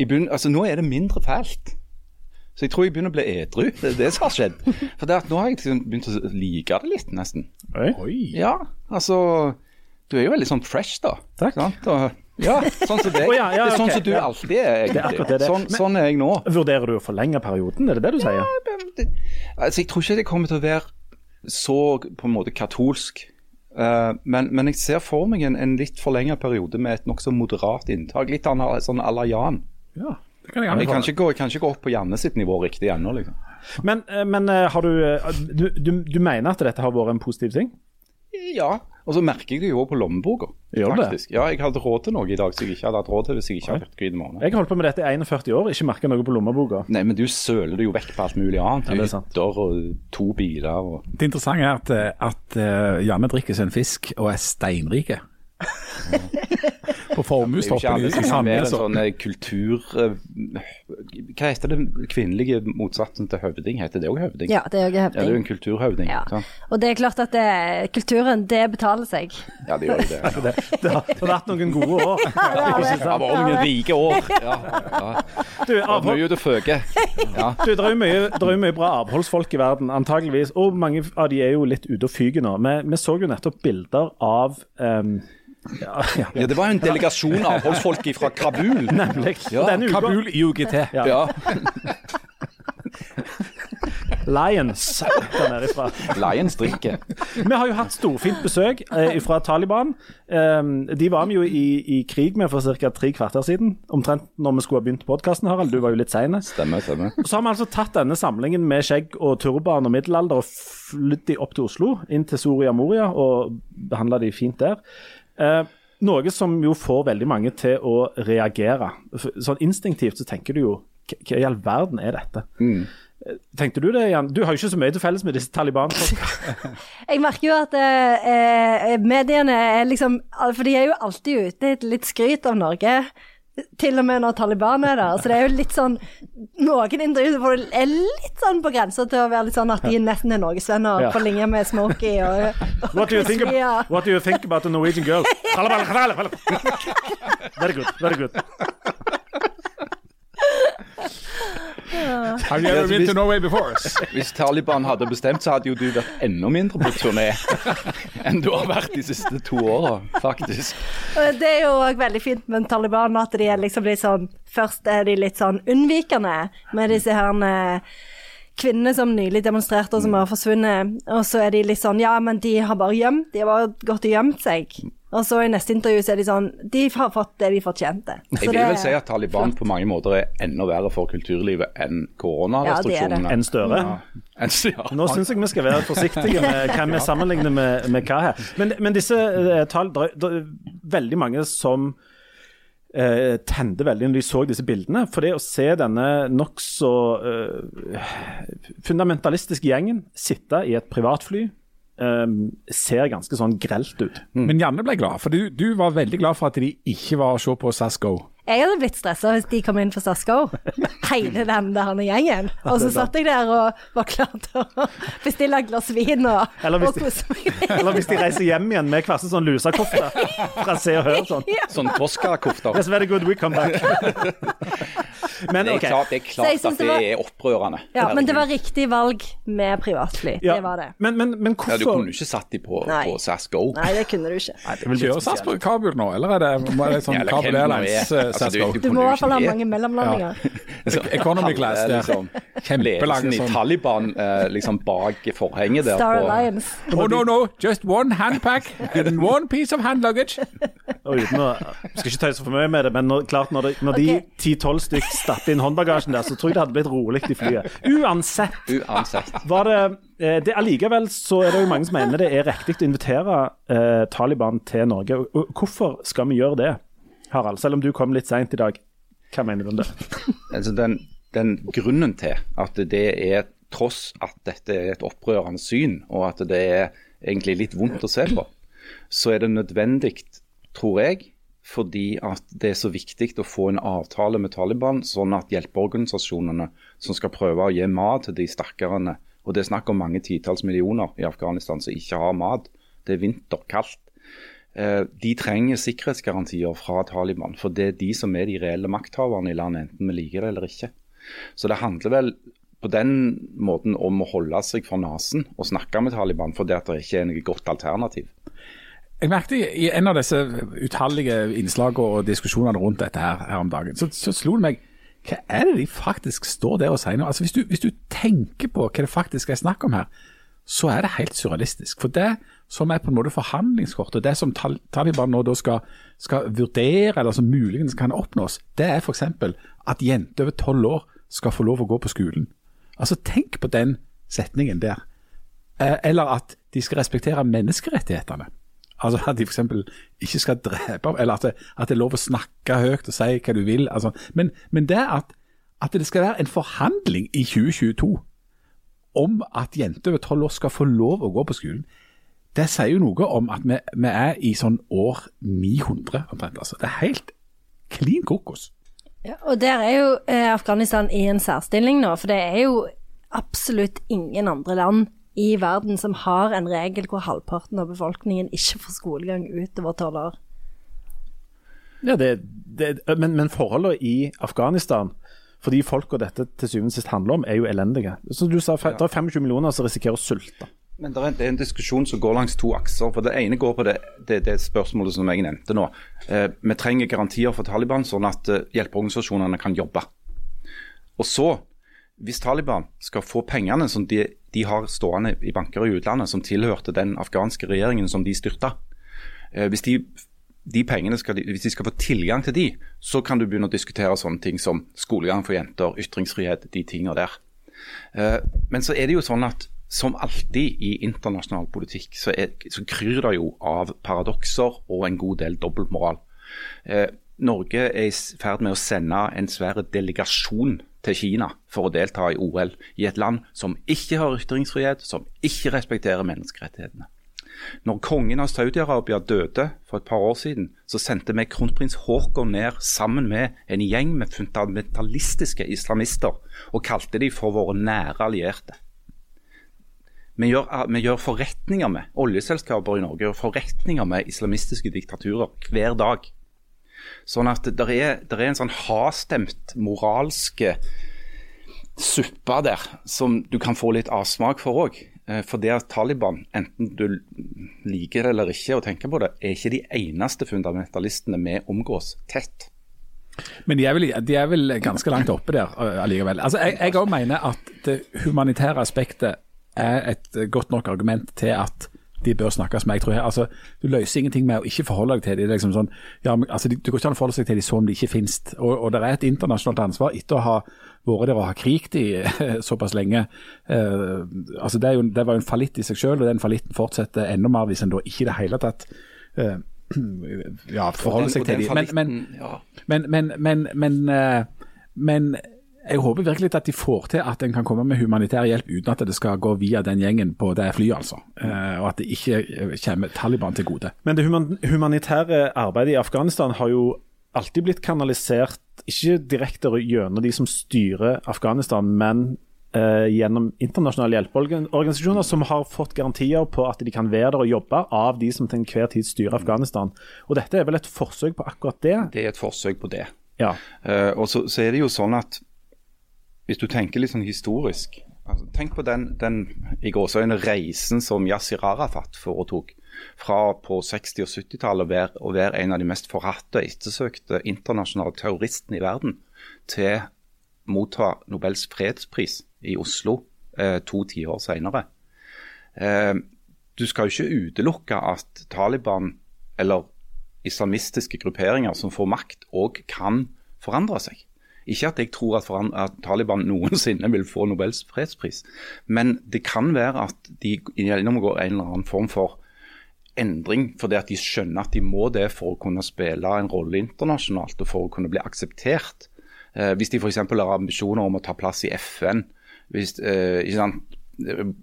i bunn, altså Nå er det mindre fælt. Så jeg tror jeg begynner å bli edru. Det er det som har skjedd. For det at nå har jeg liksom begynt å like det litt, nesten. Oi. Ja, altså Du er jo veldig sånn fresh, da. Takk. Sant? Og, ja, sånn som deg. oh, ja, ja, det er sånn som du alltid er, egentlig. Det er det det. Sånn, Men- sånn er jeg nå. Vurderer du å forlenge perioden, er det det du sier? Altså, jeg tror ikke det kommer til å være så på en måte katolsk. Uh, men, men jeg ser for meg en, en litt forlenget periode med et nokså moderat inntak. Litt anna, sånn à la Jan. Ja. Det kan jeg Jeg kan ikke, gå, jeg kan ikke gå opp på Janne sitt nivå riktig ennå, liksom. Men, eh, men eh, har du, du, du Du mener at dette har vært en positiv ting? Ja, og så merker jeg det jo på lommeboka. Faktisk. Ja, jeg hadde råd til noe i dag som jeg ikke hadde hatt råd til hvis jeg ikke hadde hatt hvit måned. Jeg har holdt på med dette i 41 år, ikke merka noe på lommeboka. Nei, men du søler det jo vekk på alt mulig annet. Ja, det er sant. Hytter og to biler og Det interessante er at, eh, at uh, Janne drikker seg en fisk og er steinrike. på Formuestoppen i, Sandnes. en sånn eh, kultur... eh, Hva heter det kvinnelige motsatsen til høvding? Heter det òg høvding? Ja, det er jo Ja, det er jo en kulturhøvding. Ja. Sånn. Og det er klart at det, kulturen, det betaler seg. Ja, det gjør jo det. Ja. Det, det, har, det har vært noen gode år. Det har var noen rike år. Ja, ja. Du, avhold, mye til føke. Ja. du, det er jo mye, er jo mye bra avholdsfolk i verden, antageligvis. Og mange av de er jo litt ute og fyker nå. Vi, vi så jo nettopp bilder av um, ja, ja, ja, det var jo en delegasjon avholdsfolk fra Kabul. nemlig. Ja, denne uka- Kabul i UGT. Ja. Ja, Lions der nede ifra. Lions drikker. Vi har jo hatt storfint besøk eh, fra Taliban. Um, de var vi jo i, i krig med for ca. tre kvarter siden. Omtrent når vi skulle ha begynt podkasten, Harald. Du var jo litt sein. Stemmer, stemmer. Så har vi altså tatt denne samlingen med skjegg og turban og middelalder og flyttet de opp til Oslo, inn til Soria Moria, og behandla de fint der. Eh, noe som jo får veldig mange til å reagere. Sånn instinktivt så tenker du jo hva i all verden er dette? Mm. Tenkte du det, Jan? Du har jo ikke så mye til felles med disse Taliban-folka. Jeg merker jo at eh, eh, mediene er liksom For de er jo alltid ute etter litt skryt av Norge. Til og med når Taliban er der. Så det er jo litt sånn Noen intervjuer hvor det er litt sånn på grensa til å være litt sånn at de nesten er norgesvenner, Ja. på linje med Smokey og, og What do you think, about, what do you think about the Norwegian girl? Very good, very good. Have you ever been to Norway before? Hvis Taliban hadde bestemt, så hadde jo du vært enda mindre på turné enn du har vært de siste to åra, faktisk. Det er jo òg veldig fint med Taliban at de er liksom litt sånn Først er de litt sånn unnvikende med disse her eh, kvinnene som nylig demonstrerte og som har forsvunnet. Og så er de litt sånn Ja, men de har bare gjemt De har bare gått og gjemt seg. Og så i neste intervju så er de sånn De har fått det de fortjente. Så Jeg vil vel si at Taliban på mange måter er enda verre for kulturlivet enn koronarestriksjonene. Ja, Enn Støre. Enn ja. Nå syns jeg vi skal være forsiktige med hva vi sammenligner med, med hva her. Men, men disse eh, tall det er Veldig mange som eh, tente veldig når de så disse bildene. For det å se denne nokså eh, fundamentalistiske gjengen sitte i et privatfly eh, ser ganske sånn grelt ut. Men Janne ble glad, for du, du var veldig glad for at de ikke var å se på SAS Go. Jeg hadde blitt stressa hvis de kom inn på Sasko, Hele den der gjengen. Og så satt jeg der og var klar til å bestille et glass vin og, Eller hvis og de- kose meg. Eller hvis de reiser hjem igjen med hver sin sånn lusekofte fra Se og Hør. sånn. Sånn Tosca-kofter. Yes, very good, we come back. Men Det er klart, det er, klart at det det var- er opprørende. Ja, men det var riktig valg med privatfly. Ja, Det var det. Men, men, men ja, Du kunne jo ikke satt dem på, Nei. på SAS Go. Nei, det kunne du ikke. Kjører SAS på Kabul nå, eller er det, må- er det sånn Ja, Kabul det Airlines eh, Altså, SAS Go? du Du må i hvert fall ha mange mellomlandinger. Economy class, Det liksom, Kjempelange Ledelsen i sånn. Taliban eh, liksom bak forhenget der. Star på- Alliance. Oh no, no, just one handpack and one piece of hand luggage. Og uten å Skal ikke tøyse for mye med det, men når, klart når, det, de ti-tolv stykk stapper inn håndbagasjen der, så tror jeg det hadde blitt rolig i flyet. Uansett. Uansett. Var det, eh, det Allikevel så er det jo mange som mener det er riktig å invitere eh, Taliban til Norge. Og Hvorfor skal vi gjøre det, Harald? Selv om du kom litt seint i dag. Hva mener du om det? Altså den, den grunnen til at det er, tross at dette er et opprørende syn, og at det er egentlig litt vondt å se på, så er det nødvendig, tror jeg, fordi at det er så viktig å få en avtale med Taliban, sånn at hjelpeorganisasjonene som skal prøve å gi mat til de stakkarene, og det er snakk om mange titalls millioner i Afghanistan som ikke har mat, det er vinter, kaldt, Eh, de trenger sikkerhetsgarantier fra Taliban, for det er de som er de reelle makthaverne i landet, enten vi liker det eller ikke. Så det handler vel på den måten om å holde seg for nesen og snakke med Taliban, for det at det ikke er noe godt alternativ. Jeg merket i en av disse utallige innslagene og diskusjonene rundt dette her, her om dagen, så, så slo det meg hva er det de faktisk står der og sier nå? Altså hvis du, hvis du tenker på hva det faktisk er snakk om her, så er det helt surrealistisk. For det som er på en måte forhandlingskortet, det som Tal Taliban nå skal, skal vurdere, eller som muligens kan oppnås, det er f.eks. at jenter over tolv år skal få lov å gå på skolen. Altså Tenk på den setningen der. Eh, Eller at de skal respektere menneskerettighetene. Altså At de f.eks. ikke skal drepe, eller at det, at det er lov å snakke høyt og si hva du vil. Altså. Men, men det at, at det skal være en forhandling i 2022 om at jenter over tolv år skal få lov å gå på skolen, det sier jo noe om at vi, vi er i sånn år 900 omtrent. Altså. Det er helt klin kokos. Ja, og der er jo eh, Afghanistan i en særstilling nå, for det er jo absolutt ingen andre land i verden som har en regel hvor halvparten av befolkningen ikke får skolegang utover tolv år. Ja, det, det, men, men forholdene i Afghanistan for de folka dette til syvende og sist handler om, er jo elendige. Som du sa, Det er 25 millioner som risikerer å sulte. Men det er, en, det er, en, diskusjon som går langs to akser. for Det ene går på det, det, det spørsmålet som jeg nevnte nå. Eh, vi trenger garantier for Taliban, sånn at eh, hjelpeorganisasjonene kan jobbe. Og så, hvis Taliban skal få pengene som de, de, har stående i banker i utlandet, som tilhørte den afghanske regjeringen som de styrta, eh, hvis de de pengene skal hvis de skal få tilgang til de, så kan du begynne å diskutere sånne ting som skolegang for jenter, ytringsfrihet, de tingene der. Eh, men så er det jo sånn at som alltid i internasjonal politikk, så, er, så kryr det jo av paradokser og en god del dobbeltmoral. Norge er i ferd med å sende en svær delegasjon til Kina for å delta i OL i et land som ikke har ytringsfrihet, som ikke respekterer menneskerettighetene. Når kongen av Saudi-Arabia døde for et par år siden, så sendte vi kronprins Haakon ned sammen med en gjeng med fundamentalistiske islamister og kalte de for våre nære allierte. Vi gjør, vi gjør forretninger med oljeselskaper i Norge gjør forretninger med islamistiske diktaturer hver dag. Sånn at det er, er en sånn hastemt moralske suppe der som du kan få litt avsmak for òg. Eh, for det at Taliban, enten du liker det eller ikke og tenker på det, er ikke de eneste fundamentalistene vi omgås tett. Men de er, vel, de er vel, ganske langt oppe der eh, allikevel. Altså, jeg òg mener at det humanitære aspektet er et godt nok argument til at de bør snakkes med. Jeg tror jeg, altså, Du løser ingenting med å ikke forholde deg til dem. Liksom sånn, ja, altså, du går ikke an å forholde seg til dem som de ikke finnes. Og, og det er et internasjonalt ansvar etter å ha vært der og ha kriget i såpass lenge. Uh, altså, det, jo, det, var jo en fallitt i seg selv, og den fallitten fortsetter enda mer hvis en da ikke i det hele tatt uh, ja, forholder seg til dem. Men, men, men, men, men, men jeg håper virkelig at de får til at en kan komme med humanitær hjelp uten at det skal gå via den gjengen på det flyet, altså. Eh, og at det ikke eh, kommer Taliban til gode. Men det humanitære arbeidet i Afghanistan har jo alltid blitt kanalisert, ikke direkte gjennom de som styrer Afghanistan, men eh, gjennom internasjonale hjelpeorganisasjoner som har fått garantier på at de kan være der og jobbe av de som til enhver tid styrer Afghanistan. Og Dette er vel et forsøk på akkurat det? Det er et forsøk på det. Ja. Uh, og så, så, er det jo sånn at hvis du tenker litt sånn historisk altså, Tenk på den, den i gåsøgne, reisen som Yasir Arafat foretok. Fra på 60- og 70-tallet å være en av de mest forhatte og ettersøkte internasjonale terroristene i verden, til motta Nobels fredspris i Oslo eh, to tiår senere. Eh, du skal jo ikke utelukke at Taliban eller islamistiske grupperinger som får makt, òg kan forandre seg. Ikke at jeg tror at, at, Taliban noensinne vil få Nobels fredspris, men det kan være at de gjennomgår en eller annen form for endring, fordi at de skjønner at de må det for å kunne spille en rolle internasjonalt og for å kunne bli akseptert. Eh, hvis de f.eks. har ambisjoner om å ta plass i FN, hvis, eh, ikke sant,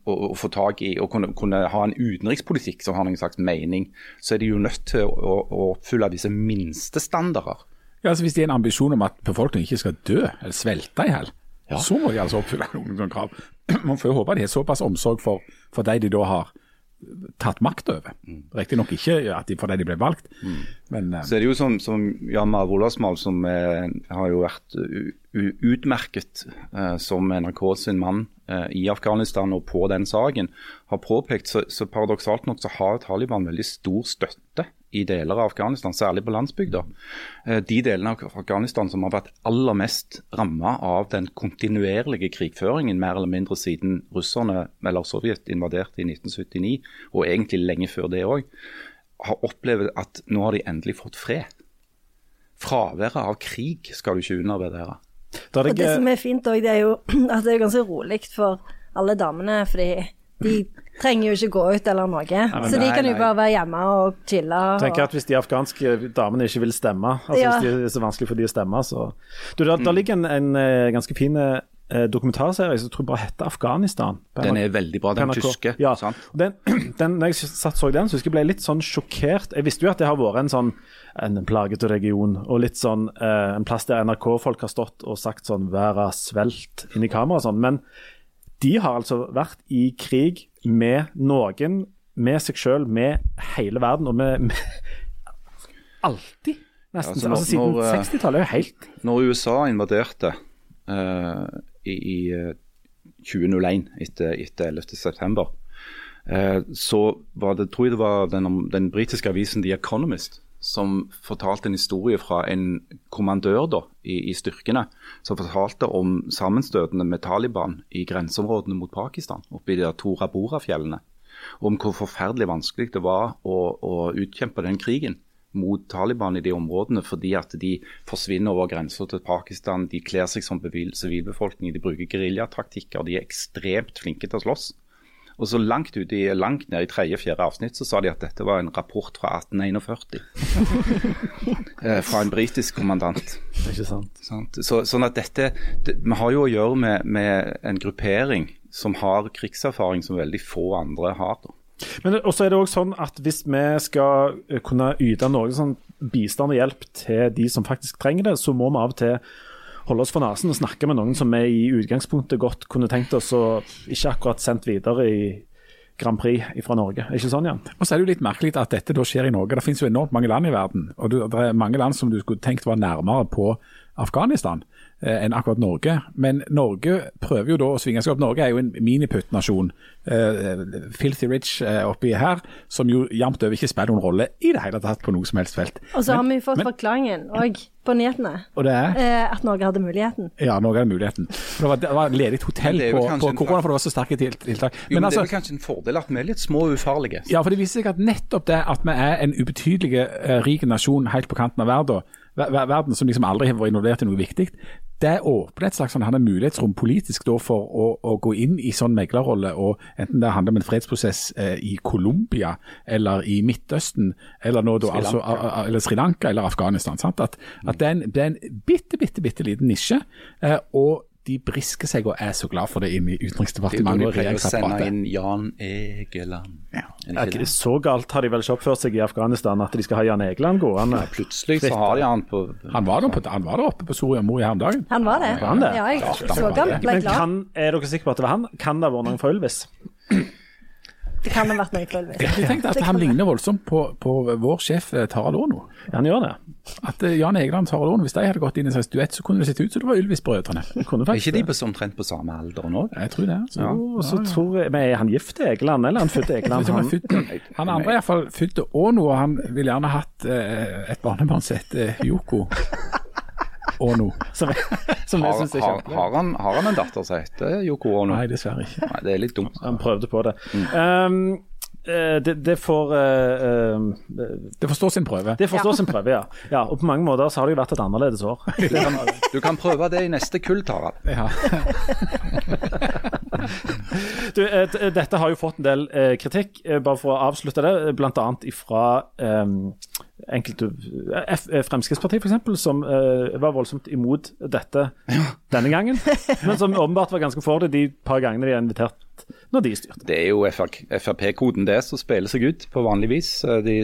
å, få tak i og kunne, kunne, ha en utenrikspolitikk som har noen slags mening, så er de jo nødt til å, å oppfylle disse minstestandarder. Ja, altså Hvis de har en ambisjon om at befolkningen ikke skal dø eller svelte i hjel, ja. så må de altså oppfylle noen sånne krav. Man får jo håpe de har såpass omsorg for, for de de da har tatt makt over. Mm. Riktignok ikke at de, for de ble valgt. Mm. Men, uh, så er det jo som, som Jan Mar Olavsmal, som er, har jo vært utmerket uh, som NRK sin mann i Afghanistan og på den saken, har påpekt, så, så paradoksalt nok så har Taliban veldig stor støtte i deler av Afghanistan, særlig på landsbygda. Eh, de delene av Afghanistan som har vært aller mest rammet av den kontinuerlige krigføringen, mer eller mindre siden russerne eller Sovjet invaderte i 1979, og egentlig lenge før det òg, har opplevd at nå har de endelig fått fred. Fraværet av krig skal du ikke undervurdere. Det, og det som er fint òg, det er jo at det er ganske rolig for alle damene. fordi de trenger jo ikke gå ut eller noe. Nei, så de kan jo bare være hjemme og chille. Og... Tenker at Hvis de afghanske damene ikke vil stemme, altså ja. hvis det er så vanskelig for de å stemme, så du, der, der, ligger en, en, eh, ganske fin eh, dokumentarserie som jeg tror bare heter Afghanistan. Den er veldig bra, den tyske. Ja. Den, den, når jeg satt så den, så husker jeg ble litt sånn sjokkert. Jeg visste jo at det har vært en sånn en plagete region, og litt sånn eh, en plass der NRK-folk har stått og sagt sånn 'verda svelt' inn i kamera og sånn. Men de har altså vært i krig med noen, med seg sjøl, med hele verden, og med, med Alltid, nesten. Ja, altså, når- altså Siden når, eh, 60-tallet er jo helt Når USA invaderte uh, i, i eh, 2001 etter, etter 11. september, eh, så var det, tror jeg det var den, den britiske avisen The Economist som fortalte en historie fra en kommandør da, i, i styrkene, som fortalte om sammenstøtene med Taliban i grenseområdene mot Pakistan, oppe i de Tora Bora-fjellene. Om hvor forferdelig vanskelig det var å, å utkjempe den krigen mot Taliban i de områdene, fordi at de forsvinner over grensa til Pakistan. De kler seg som sivilbefolkning, de bruker geriljataktikker. De er ekstremt flinke til å slåss. Og så langt ut i, langt ned i tredje-fjerde avsnitt så sa de at dette var en rapport fra 1841. eh, fra en britisk kommandant. Ikke sant? Sant? Så, sånn at dette, det, Vi har jo å gjøre med, med en gruppering som har krigserfaring som veldig få andre har. Da. Men også er det også sånn at hvis vi skal eh, kunne yte noe sånn bistand og hjelp til de som faktisk trenger det, så må vi av og til holde oss for nesen og snakke med noen som vi i utgangspunktet godt kunne tenkt oss å ikke akkurat sendt videre i Grand Prix fra Norge. Ikke sånn, Jan? Og så er det jo litt merkelig at dette da skjer i Norge. Det finnes jo enormt mange land i verden. Og det er mange land som du skulle tenkt var nærmere på Afghanistan eh, enn akkurat Norge. Men Norge prøver jo da å svinge seg opp. Norge er jo en miniputt-nasjon. Eh, filthy rich eh, oppi her, som jo jevnt over ikke spiller noen rolle i det hele tatt på noe som helst felt. Og så har Men- vi fått men- forklaringen òg på nyhetene. Og det er Eh, at Norge hadde muligheten. Ja, Norge hadde muligheten. For det var, det var ledig hotell på, på korona, for det var så sterke til- tiltak. Jo, men, altså, Det altså, er vel kanskje en fordel at vi er litt små og ufarlige. Ja, for det viser seg at nettopp det at vi er en ubetydelig eh, rik nasjon helt på kanten av verden, ver ver- verden som liksom aldri har vært involvert i noe viktig, det åpner et slags sånn, han mulighetsrom politisk da for å, å gå inn i sånn meglerrolle, og enten det handler om en fredsprosess eh, i Colombia eller i Midtøsten, eller nå da Sri altså Lanka. a- a- eller Sri Lanka eller Afghanistan. Sant? At, at det, er en, det er en bitte, bitte, bitte liten nisje, eh, og de brisker seg og er så glad for det inn i Utenriksdepartementet de pleier å sende inn Jan Egeland. Ja. Er ikke det? så galt har de vel ikke oppført seg i Afghanistan at de skal ha Jan Egeland gående? Plutselig så har de han på Han var, på, han var der oppe på Soria Moria her om dagen. Han var det. Var han det? Ja, jeg så han. Ble Men glad. kan, er dere sikre på at det var han? Kan det ha vært noen fra Ylvis? Det kan ha vært noe for Ylvis. Jeg tenkte at han ligner voldsomt på, på vår sjef eh, Tara Lono. Han gjør det. At eh, Jan Egeland og Lono, hvis de hadde gått inn i en slags duett, så kunne det sett ut som det var Ylvis-brødrene. Er ikke de det. på, omtrent på samme alder nå? Jeg tror det. Altså. Og så tror jeg, men Er han gift til Egeland, eller er han født Egeland? Han, han, han andre er iallfall født til Åno, og han ville gjerne hatt eh, et barnebarn som heter Yoko Åno. som som jeg Har, er har, har, han, har han en datter som heter Yoko Ono? Nei, dessverre ikke. Nei, det er litt dumt. Han prøvde på det. Um, eh, det, det får uh, um, Det får stå sin prøve. Det får stå sin prøve, ja. ja. Og på mange måter så har det jo vært et annerledes år. Du kan, du kan prøve det i neste kull, Tarald. Ja. Du, eh, dette har jo fått en del eh, kritikk, eh, bare for å avslutte det, bl.a. fra eh, enkelte eh, F, eh, Fremskrittspartiet, f.eks., som uh, var voldsomt imot dette denne gangen. Men som åpenbart var ganske for det de par gangene de har invitert når de styrte. Det er jo Frp-koden det som spiller seg ut på vanlig vis. De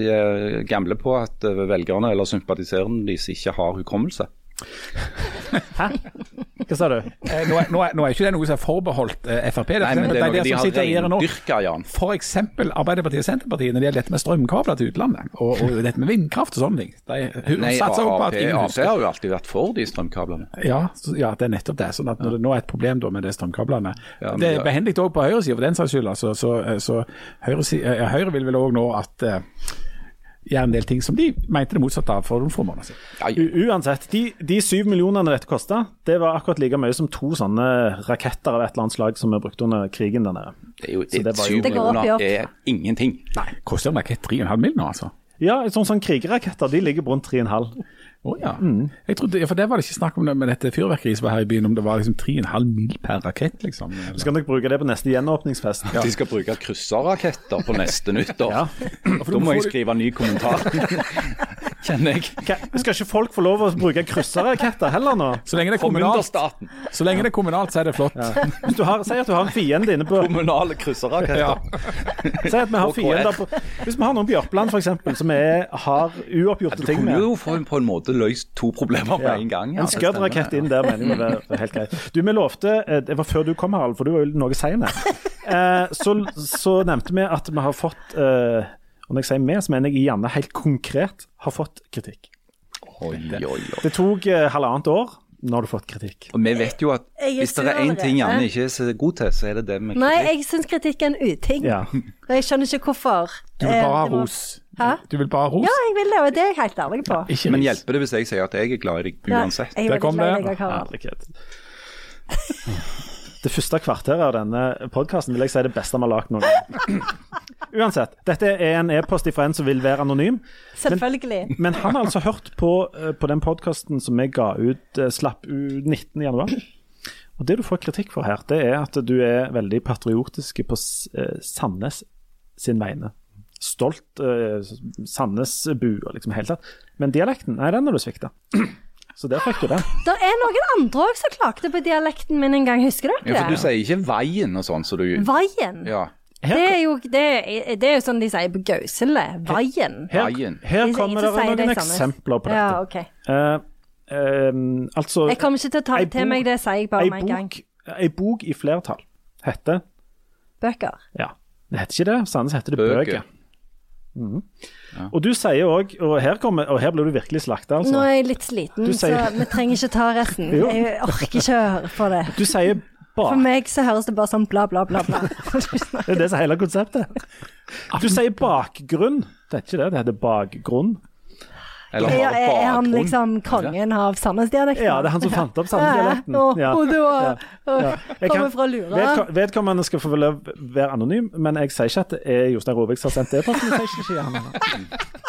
gambler på at velgerne eller sympatiserende deres ikke har hukommelse. Hva sa du? Eh, Nå er, nå, er, nå er ikke det noe som er forbeholdt eh, Frp. Det, Nei, men det er noe de som har reindyrka, Jan. F.eks. Arbeiderpartiet og Senterpartiet når det gjelder dette med strømkabler til utlandet, og, og dette med vindkraft og sånne ting. De Nei, Ap, Ap har jo alltid vært for de strømkablene. Ja, så, ja, det er nettopp det. Sånn at når det nå er et problem da med de strømkablene Ja, men Det er ja. behendig òg på høyresida for den saks skyld. Altså, så, så Høyre, eh, Høyre vil vel òg nå at eh, gjøre en del ting som de mente det motsatte av for noen få måneder siden. U uansett, de, de syv millionene dette kosta, det var akkurat like mye som to sånne raketter av et eller annet slag som vi brukte under krigen der nede. det er jo det, det syv går opp i millioner opp. er ingenting. Nei, koster en rakett 3,5 mill. nå, altså? Ja, sånn sånn krigerraketter de ligger på rundt 3,5. Å ja. Jeg trodde. For det var det ikke snakk om det med dette fyrverkeriet som var her i byen, om det var liksom 3,5 mil per rakett, liksom. Eller. skal nok bruke det på neste gjenåpningsfest. De skal bruke krysserraketter på neste nyttår. Ja. Da må jeg skrive ny kommentar. kjenner jeg. Skal ikke folk få lov å bruke krysserraketter heller nå? Så lenge det er kommunalt, så lenge det er kommunalt så er det flott. Hvis du har, Si at du har en fiende inne på Kommunale krysserraketter. Ja. Si at vi har fiender på Hvis vi har noen Bjørpland Jørpeland f.eks. som er, har uoppgjorte Du ting kunne med jo få på en måte løst to problemer på Ja. en gang. ja. En Det Scud-rakett inn der mener jeg var er helt greit. Du, vi lovte eh, Det var før du kom, Harald, for du var jo noe sein her. Eh, så, så nevnte vi at vi har fått eh, Og når jeg sier vi, så mener jeg Janne helt konkret har fått kritikk. Oi, oi, oi. Det tok eh, halvannet år. Nå har du fått kritikk. Og vi vet jo at Jeg hvis det er én ting. Janne ikke er så god til, så er det det med kritikk. Nei, jeg syns kritikk er en uting. Ja. Og jeg skjønner ikke hvorfor. Du vil bare ha Eh, må- ros. Hæ? Du vil bare ha ros, Ja, jeg vil det, og det er jeg helt ærlig på. ikke Men hjelper det hvis jeg sier at jeg er glad i deg uansett? Er Der kom det. Herlighet. Det første kvarteret av denne podkasten vil jeg si er det beste vi har lagd noen gang. Uansett, dette er en e-post fra en som vil være anonym. Selvfølgelig. Men han har altså hørt på, eh, på den podkasten som vi ga ut, eh, slapp ut 19. januar. Og det du får kritikk for her, det er at du er veldig patriotisk på eh, Sandnes sin vegne. Stolt uh, Sandnes-bu liksom helt tatt. Men dialekten, nei, den har du svikta. Så der fikk du den. Det er noen andre òg som klagde på dialekten min en gang, husker dere? Ja, for du sier ikke veien og sånn, så du Veien. Ja. Det er, jo, det, er, det er jo sånn de sier på Gausele. Veien. Her, her, her De- kommer det noen det eksempler på Ja, dette. uh, Eh, eh, altså Jeg kommer ikke til å ta det til meg, det sier jeg bare med en gang. bok, ei bok i flertall heter Bøker. Ja, det heter ikke det. Sandnes heter det Bøker. bøker. Mhm. Og du sier òg, og her, kommer, og her blir du virkelig slakta, altså. Nå er jeg litt sliten, sier- så vi trenger ikke ta resten. Jeg orker ikke å høre på det. Du sier For meg så høres det bare sånn bla, bla, bla. bla. Det er det som er hele konseptet. Du sier bakgrunn. Det er ikke det, det heter bakgrunn. Eller Er, har det er han liksom kongen av Sandnes-dialekten? Ja, det er han som fant opp Sandnes-dialekten. Og, Ja. og det Ja. Kommer fra Lura. Vedko- Vedkommende skal få være anonym, men jeg sier ikke at det er Jostein Rovik som har sendt e-posten.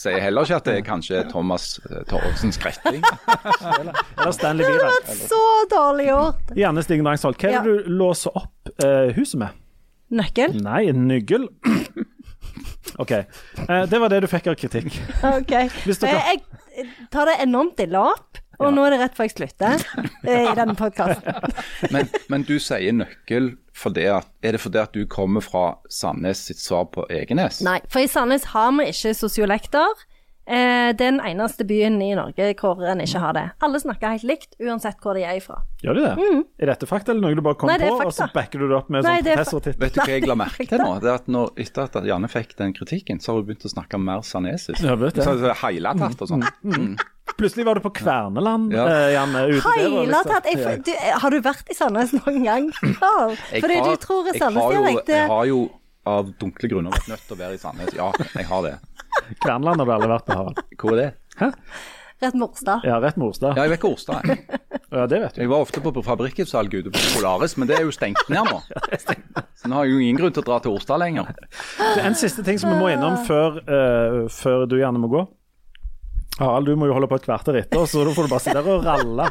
Sier heller ikke at det er kanskje Thomas eh, Torvesen Skretting. Eller Stanley Wieland. Så dårlig gjort. Janne Stigen Rangsvold, hva er det du låser opp eh, huset med? Nøkkel? Nei, en nøkkel. OK. Eh, det var det du fikk av kritikk. OK. Hvis dere- Eh, Jeg tar det enormt ille opp, og nå er det rett før jeg slutter eh, i denne podkasten. Men, men du sier nøkkel fordi at Er det fordi at du kommer fra Sandnes sitt svar på Egenes? Nei, for i Sandnes har vi ikke sosiolekter. Eh, det er den eneste byen i Norge hvor en ikke har det. Alle snakker helt likt, uansett hvor de er ifra. Gjør de det? Er dette fakta, eller noe du bare kom Mm. Nei, på, og så backer du det opp med Nei, sånn professortittel? Vet du hva jeg la merke til nå? Det er at når, Etter at Janne fikk den kritikken, så har hun begynt å snakke mer sanesisk. Ja, vet det. Så, så Heila tatt og sånn. Mm. Plutselig var du på Kverneland, Ja. eh, Janne. Og liksom- du, Har du vært i Sandnes noen gang? Oh, Fordi har- du tror jeg har jo- Sandnes-dialekt Jeg har jo av dunkle grunner vært nødt til å være i Sandnes. Ja, jeg har det. Kverneland har du aldri vært på, Harald. Hvor er det? rett Morstad. Ja, rett Morstad. Ja, jeg vet ikke Orstad. jeg. Ja, det vet du. Jeg var ofte på fabrikkutsalg ute på Polaris, men det er jo stengt ned nå. Så nå har jeg jo ingen grunn til å dra til Orstad lenger. Det er En siste ting som vi må innom før, uh, før du gjerne må gå. Harald, du må jo holde på et kvarter etter, så da får du bare sitte der og ralle.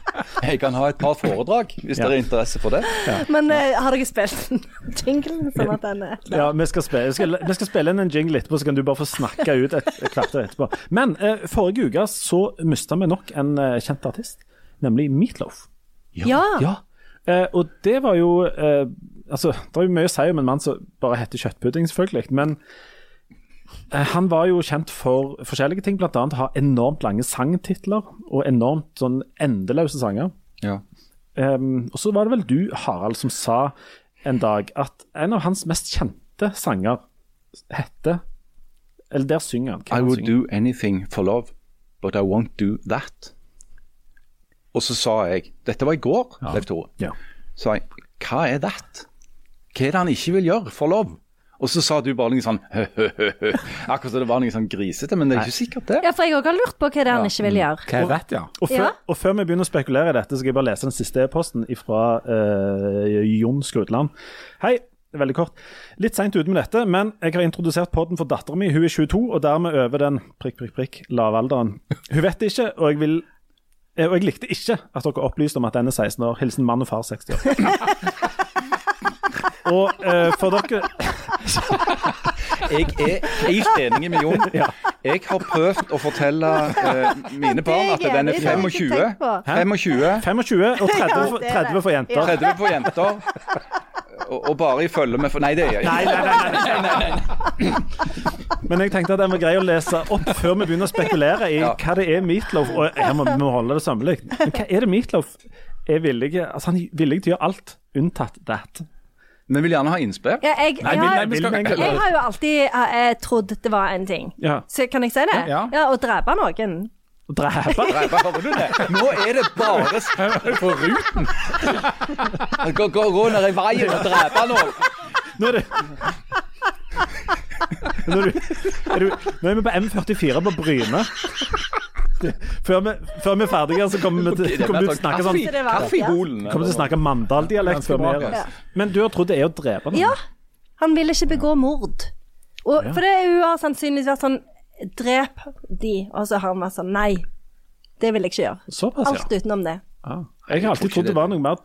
Jeg kan ha et par foredrag, hvis Ja. det er interesse for det. Men eh, har dere spilt jinglen sånn at den er Ja, vi skal, spille, vi, skal, vi skal spille inn en jingle etterpå, så kan du bare få snakke ut et, et kvarter etterpå. Men uh, forrige uke så mista vi nok en uh, kjent artist, nemlig Meatloaf. Ja. Ja. Eh, og det var jo Altså, det er jo mye å si om en mann som bare heter kjøttpudding, selvfølgelig. Men han var jo kjent for forskjellige ting, bl.a. ha enormt lange sangtitler og enormt sånn endeløse sanger. Ja. Um, og så var det vel du, Harald, som sa en dag at en av hans mest kjente sanger heter Eller der synger han. Hva I han would synger? do anything for love, but I won't do that. Og så sa jeg Dette var i går, Leif Tore. Ja. sa jeg hva er that? Hva er det han ikke vil gjøre for lov? Og så sa du bare noe sånn hø-hø-hø. Akkurat som det var noe sånn grisete, men det er ikke sikkert det. ja, for jeg òg har lurt på hva det er han ikke vil gjøre. Hva jeg vet, ja? Og før, Ja. og før vi begynner å spekulere i dette, så skal jeg bare lese den siste e-posten fra Jon Skrudland. Hei. Veldig kort. Litt seint ute med dette, men jeg har introdusert podden for dattera mi. Hun er 22, og dermed over den prikk, prikk, prikk lavalderen. Hun vet det ikke, og jeg vil eh, og jeg likte ikke at dere opplyste om at den er 16 år. Hilsen mann og far 60 år. og eh, for dere Jeg er helt enig med Jon. Jeg har prøvd å fortelle eh, mine barn at Det er den er enig, det har jeg ikke 25. 25 25 og 30 Ja, for, det er det. 30 for jenter. 30 for jenter. Og, og bare i følge med for Nei, det er jeg Nei, nei, nei, nei, nei. Men jeg tenkte at den var grei å lese opp før vi begynner å spekulere i hva det er Meatloaf Og her må vi må holde det sømmelig. Men hva er det Meatloaf er villig Altså, han er villig til å gjøre alt unntatt that. Vi vil gjerne ha innspill. Ja, jeg, jeg, har, skal- jeg, har jo alltid eh, trodd det var en ting. Ja. Så kan jeg si det? Ja. Å drepe noen. Å Drepe. Hører du det? Nå er det bare på ruten. Gå, gå, gå ned i veien og drepe noen. Nå er det nå er, du, er du, nå er vi på M44 på Bryne. Før vi, før vi er ferdige, så kommer vi til, kommer til å snakke sånn Kaffeholen. Kommer til å snakke Mandal-dialekt før vi. Ja. Men du har trodd det er å drepe noen? Ja. Han vil ikke begå mord. Og, For det er jo har sannsynligvis vært sånn Drep de. Og så har han vært sånn Nei, det vil jeg ikke gjøre. Såpass, Alt utenom det. Ah. Jeg har alltid trodd det var noe mer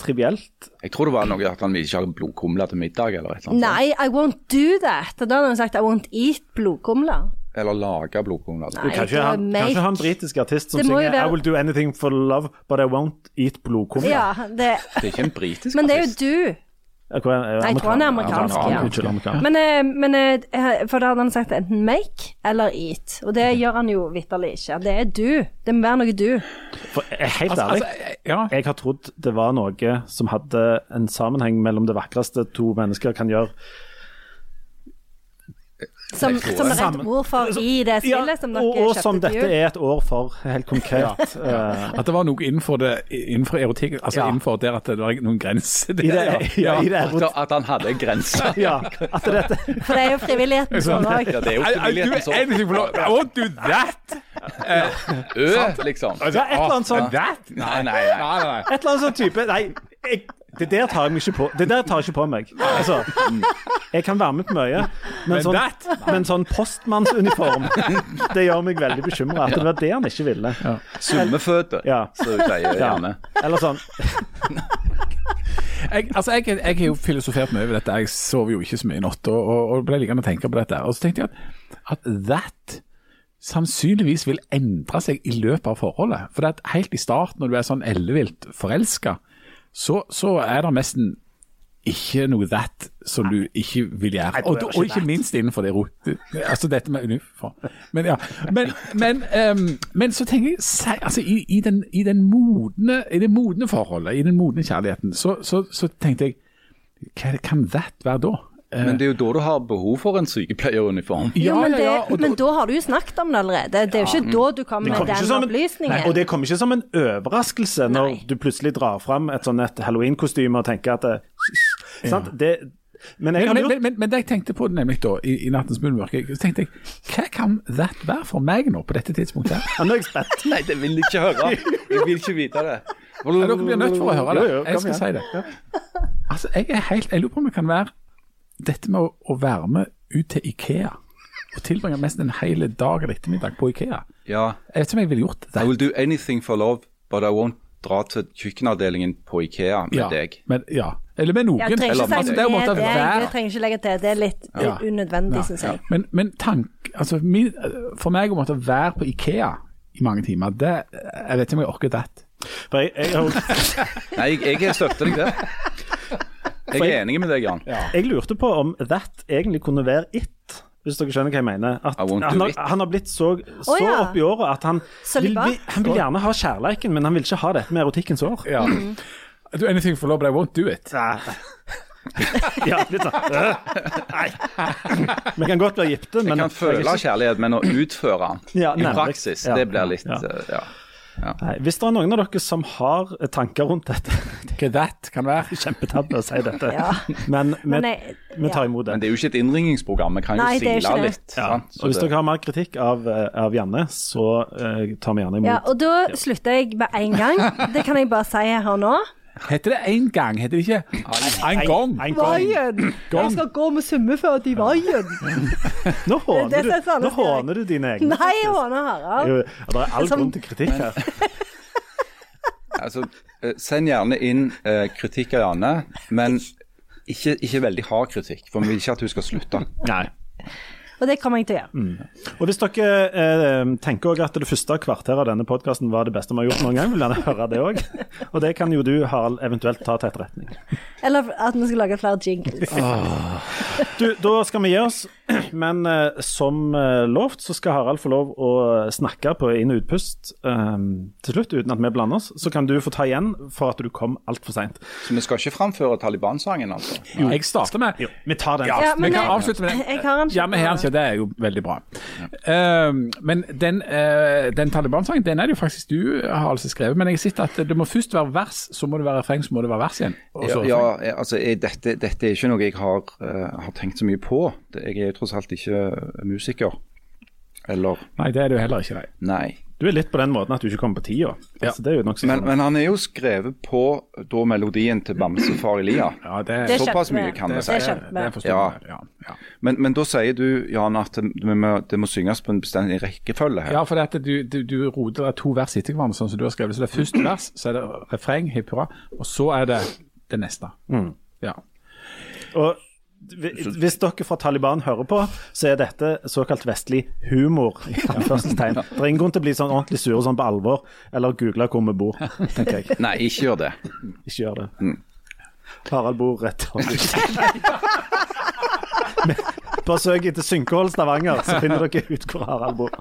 trivielt. Jeg tror det var noe at han vil ikke ha blodkumler til middag, eller et eller annet. Nei, I won't do that. Og da hadde han sagt I won't eat blodkumler. Eller lage blodkumle. Du kan ikke ha han, kanskje han britisk artist som synger være- I will do anything for love, but I won't eat blodkumle. Ja, det Det er ikke en britisk artist. Men det er jo du. Er- jeg tror han er amerikansk, Ja, ja. Men, eh, men eh, For da hadde han sagt enten make eller eat. Og det gjør han jo vitterlig ikke. Det er du. Det må være noe du. For, eh, helt Altså, ærlig, altså, ja. jeg har trodd det var noe som hadde en sammenheng mellom det vakreste to mennesker kan gjøre. Som, som er et ord for i det Ja, spillet som dere og, og kjøpte som dette er et år for, helt konkret. ja. At det var noe innenfor, det, innenfor erotikk, altså Ja. innenfor der at det var noen grenser der. I det, ja, i det At, at han hadde grenser. ja, at dette For det er jo frivilligheten som òg. Ja, det er jo frivilligheten. I won't do that! Ø, liksom. Ja, et eller annet sånt. That? Nei, nei, nei. Nei, nei. Et eller annet sånn type Nei, jeg, det der tar jeg meg ikke på. Det der tar jeg ikke på meg. Altså, jeg kan være med på mye, men sånn, men sånn postmannsuniform, det gjør meg veldig bekymra. At det var det han ikke ville. Summeføtter, Ja. som du sier Ja. gjerne. Eller sånn Jeg, altså, jeg, jeg har jo filosofert mye over dette. Jeg sover jo ikke så mye i natt, og, og, og ble liggende og tenke på dette. Og så tenkte jeg at, at that sannsynligvis vil endre seg i løpet av forholdet. For det er helt i starten, når du er sånn ellevilt forelska, så, så er det nesten ikke noe that som du ikke vil gjøre. Og, og ikke minst innenfor det rotet. Altså dette med uniform. Men ja. Men, men, um, men så tenker jeg altså, i, i, den, i, den modne, i det modne forholdet, i den modne kjærligheten, så, så, så tenkte jeg Hva kan that være da? Eh, Men det er jo da du har behov for en sykepleieruniform. Jo, men, det, men da har du jo snakket om det allerede. Det er jo ikke da du kommer kom med den opplysningen. nei, og det kommer ikke som en overraskelse når du plutselig drar fram et sånn et halloween-kostyme og tenker at det, sant? det Men jeg men, men, men, det jeg tenkte på nemlig da, i, i nattens munnmørke, så tenkte jeg hva kan that være for meg nå på dette tidspunktet? her? Ja, Nå er jeg spent. Nei, det vil jeg ikke høre. Jeg vil ikke vite det. Ja, Dere blir nødt for å høre det. Jeg skal si det. Altså, jeg er helt, jeg lurer på om det kan være dette med å, å være med ut til Ikea. Og tilbringe nesten en hel dag eller ettermiddag på Ikea. Ja. Jeg vet ikke om jeg ville gjort det. I will do anything for love, but I won't dra til kjøkkenavdelingen på Ikea med Ja, deg. men, ja. Eller med noen. Ja, trenger Eller altså, det måtte det. Jeg trenger ikke legge til. Det er litt Ja. unødvendig, Ja, syns jeg. Men, men tank, altså, min, for meg å måtte være på Ikea i mange timer, det, jeg vet ikke om jeg orker det. Jeg, jeg, Nei, jeg, jeg støtter deg der. Jeg er enig med deg, Jan. jeg lurte på om that egentlig kunne være it. Hvis dere skjønner hva jeg mener. At han, har, han har blitt så, så oh, ja. opp i året at han vil, vil, han vil gjerne ha kjærleiken, men han vil ikke ha dette med erotikkens år. Ja. Mm. do anything for love, but I won't do it. Ja, litt sånn. Nei. Vi kan godt være gifte, men Jeg kan føle kjærlighet, men å utføre den Ja, i praksis, Ja, det blir litt ja. Ja. Nei, Hvis det er noen av dere som har tanker rundt dette Hva that kan være. Kjempetabbe å si dette, Ja. men vi, Men jeg- vi tar imot det. Men det. er jo ikke et innringningsprogram. Vi kan Nei, er sile litt. Ja. Og hvis det- dere har mer kritikk av, eh, av Janne, så uh, tar vi gjerne imot. Ja, og da slutter jeg med en gang. Det kan jeg bare si her nå. Heter det en gang? Heter det ikke en gang? En gang. Jeg skal gå med svømmeføtt i veien. Nå håner er du, nå håner du dine egne. Nei, jeg håner Harald. Jo, Det er all grunn til kritikk her. Altså, eh, Send gjerne inn uh, kritikk av Janne, men ikke, ikke veldig hard kritikk. For vi vil ikke at hun skal slutte. Nei. Og det kommer jeg til å gjøre. Og hvis dere eh, tenker at det første kvarteret av denne podkasten var det beste vi har gjort noen gang, vil dere gjerne høre det òg. Og det kan jo du, Harald, eventuelt ta til etterretning. Eller at vi skal lage flere jingles. Du, da skal vi gi oss, men eh, som eh, lovt så skal Harald få lov å snakke på inn- og utpust um, til slutt, uten at vi blander oss. Så kan du få ta igjen for at du kom altfor seint. Så vi skal ikke framføre Taliban-sangen, altså? Jeg starter med Jo, vi tar den. Ja, Ja, vi men kan jeg- avslutte med den. jeg har en Ja, men her, det er jo veldig bra. Eh, men den, uh, den Taliban-sangen den er det jo faktisk du har altså skrevet. Men jeg har sett at det må først være vers, så må det være refreng, så må det være vers igjen. og så Ja, ja altså, jeg, dette, dette er ikke noe jeg har, uh, har tenkt så mye på. Det- Jeg er jo tross alt ikke musiker. Eller Nei, det er det jo heller ikke, nei. Nei. Du er litt på den måten at du ikke kommer på tida. Ja. Altså, ja. er jo Men, men han er jo skrevet på da melodien til Bamsefar lia. Ja, det, Det Såpass mye kan det, vi si. Det det er Ja. Ja, ja. Men, men da sier du, Jan, at det, det, må, det må synges på en bestemt rekkefølge her. Ja, for det at du, du, du roter det er to vers etter hverandre, sånn som du har skrevet. Så det er første vers, så er det refreng, hipp hurra, og så er det det neste. Ja. Og hvis dere fra Taliban hører på, så er dette såkalt vestlig humor. Det er ingen grunn til å bli sånn ordentlig sure sånn på alvor, eller google hvor vi bor, tenker jeg. Nei, ikke gjør det. Ikke gjør det. Harald bor rett over. Bare søk etter Synkehold Stavanger, så finner dere ut hvor Harald bor.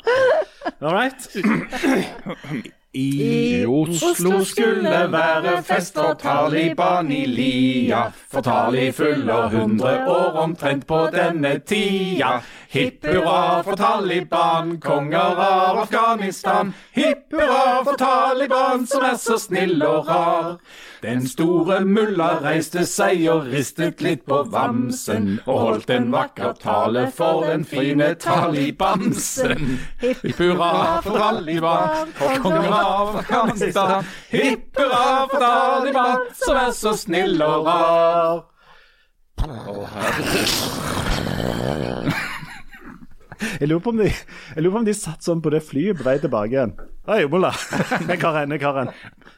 All right. I Oslo skulle være fest for Taliban i lia, for Tali fyller 100 år omtrent på denne tida. Hipp hurra for Taliban, konger av Afghanistan. Hipp hurra for Taliban, som er så snill og rar. Den store mulla reiste seg og ristet litt på vamsen, og holdt en vakker tale for den fine Talibansen. Hipp hurra for Taliban, konger av Afghanistan. Hipp hurra for Taliban, som er så snill og rar. Jeg lurer, på om de, jeg lurer på om de satt sånn på det flyet på vei tilbake igjen. Hei, Ola. Jeg har en, jeg har en.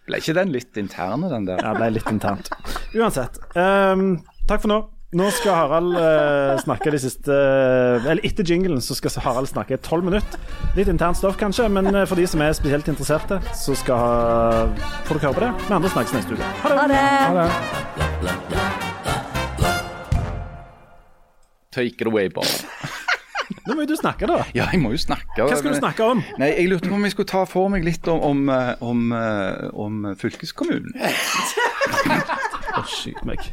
Ble ikke den litt interne, den der? Ja, det ble litt internt. Uansett. Um, takk for nå. Nå skal Harald uh, snakke de siste Eller etter jinglen så skal Harald snakke i tolv minutter. Litt internt stoff kanskje, men eh, for de som er spesielt interesserte, så skal får dere høre på det. Vi andre snakkes neste uke. Ha det. Ha det. Ha det. Take it away, Bob. Nå må jo du snakke, da. Ja, jeg må jo snakke. Hva skal du snakke om? Nei, Jeg lurte på om jeg skulle ta for meg litt om, om, eh, om, eh, om fylkeskommunen. Å, skyt meg.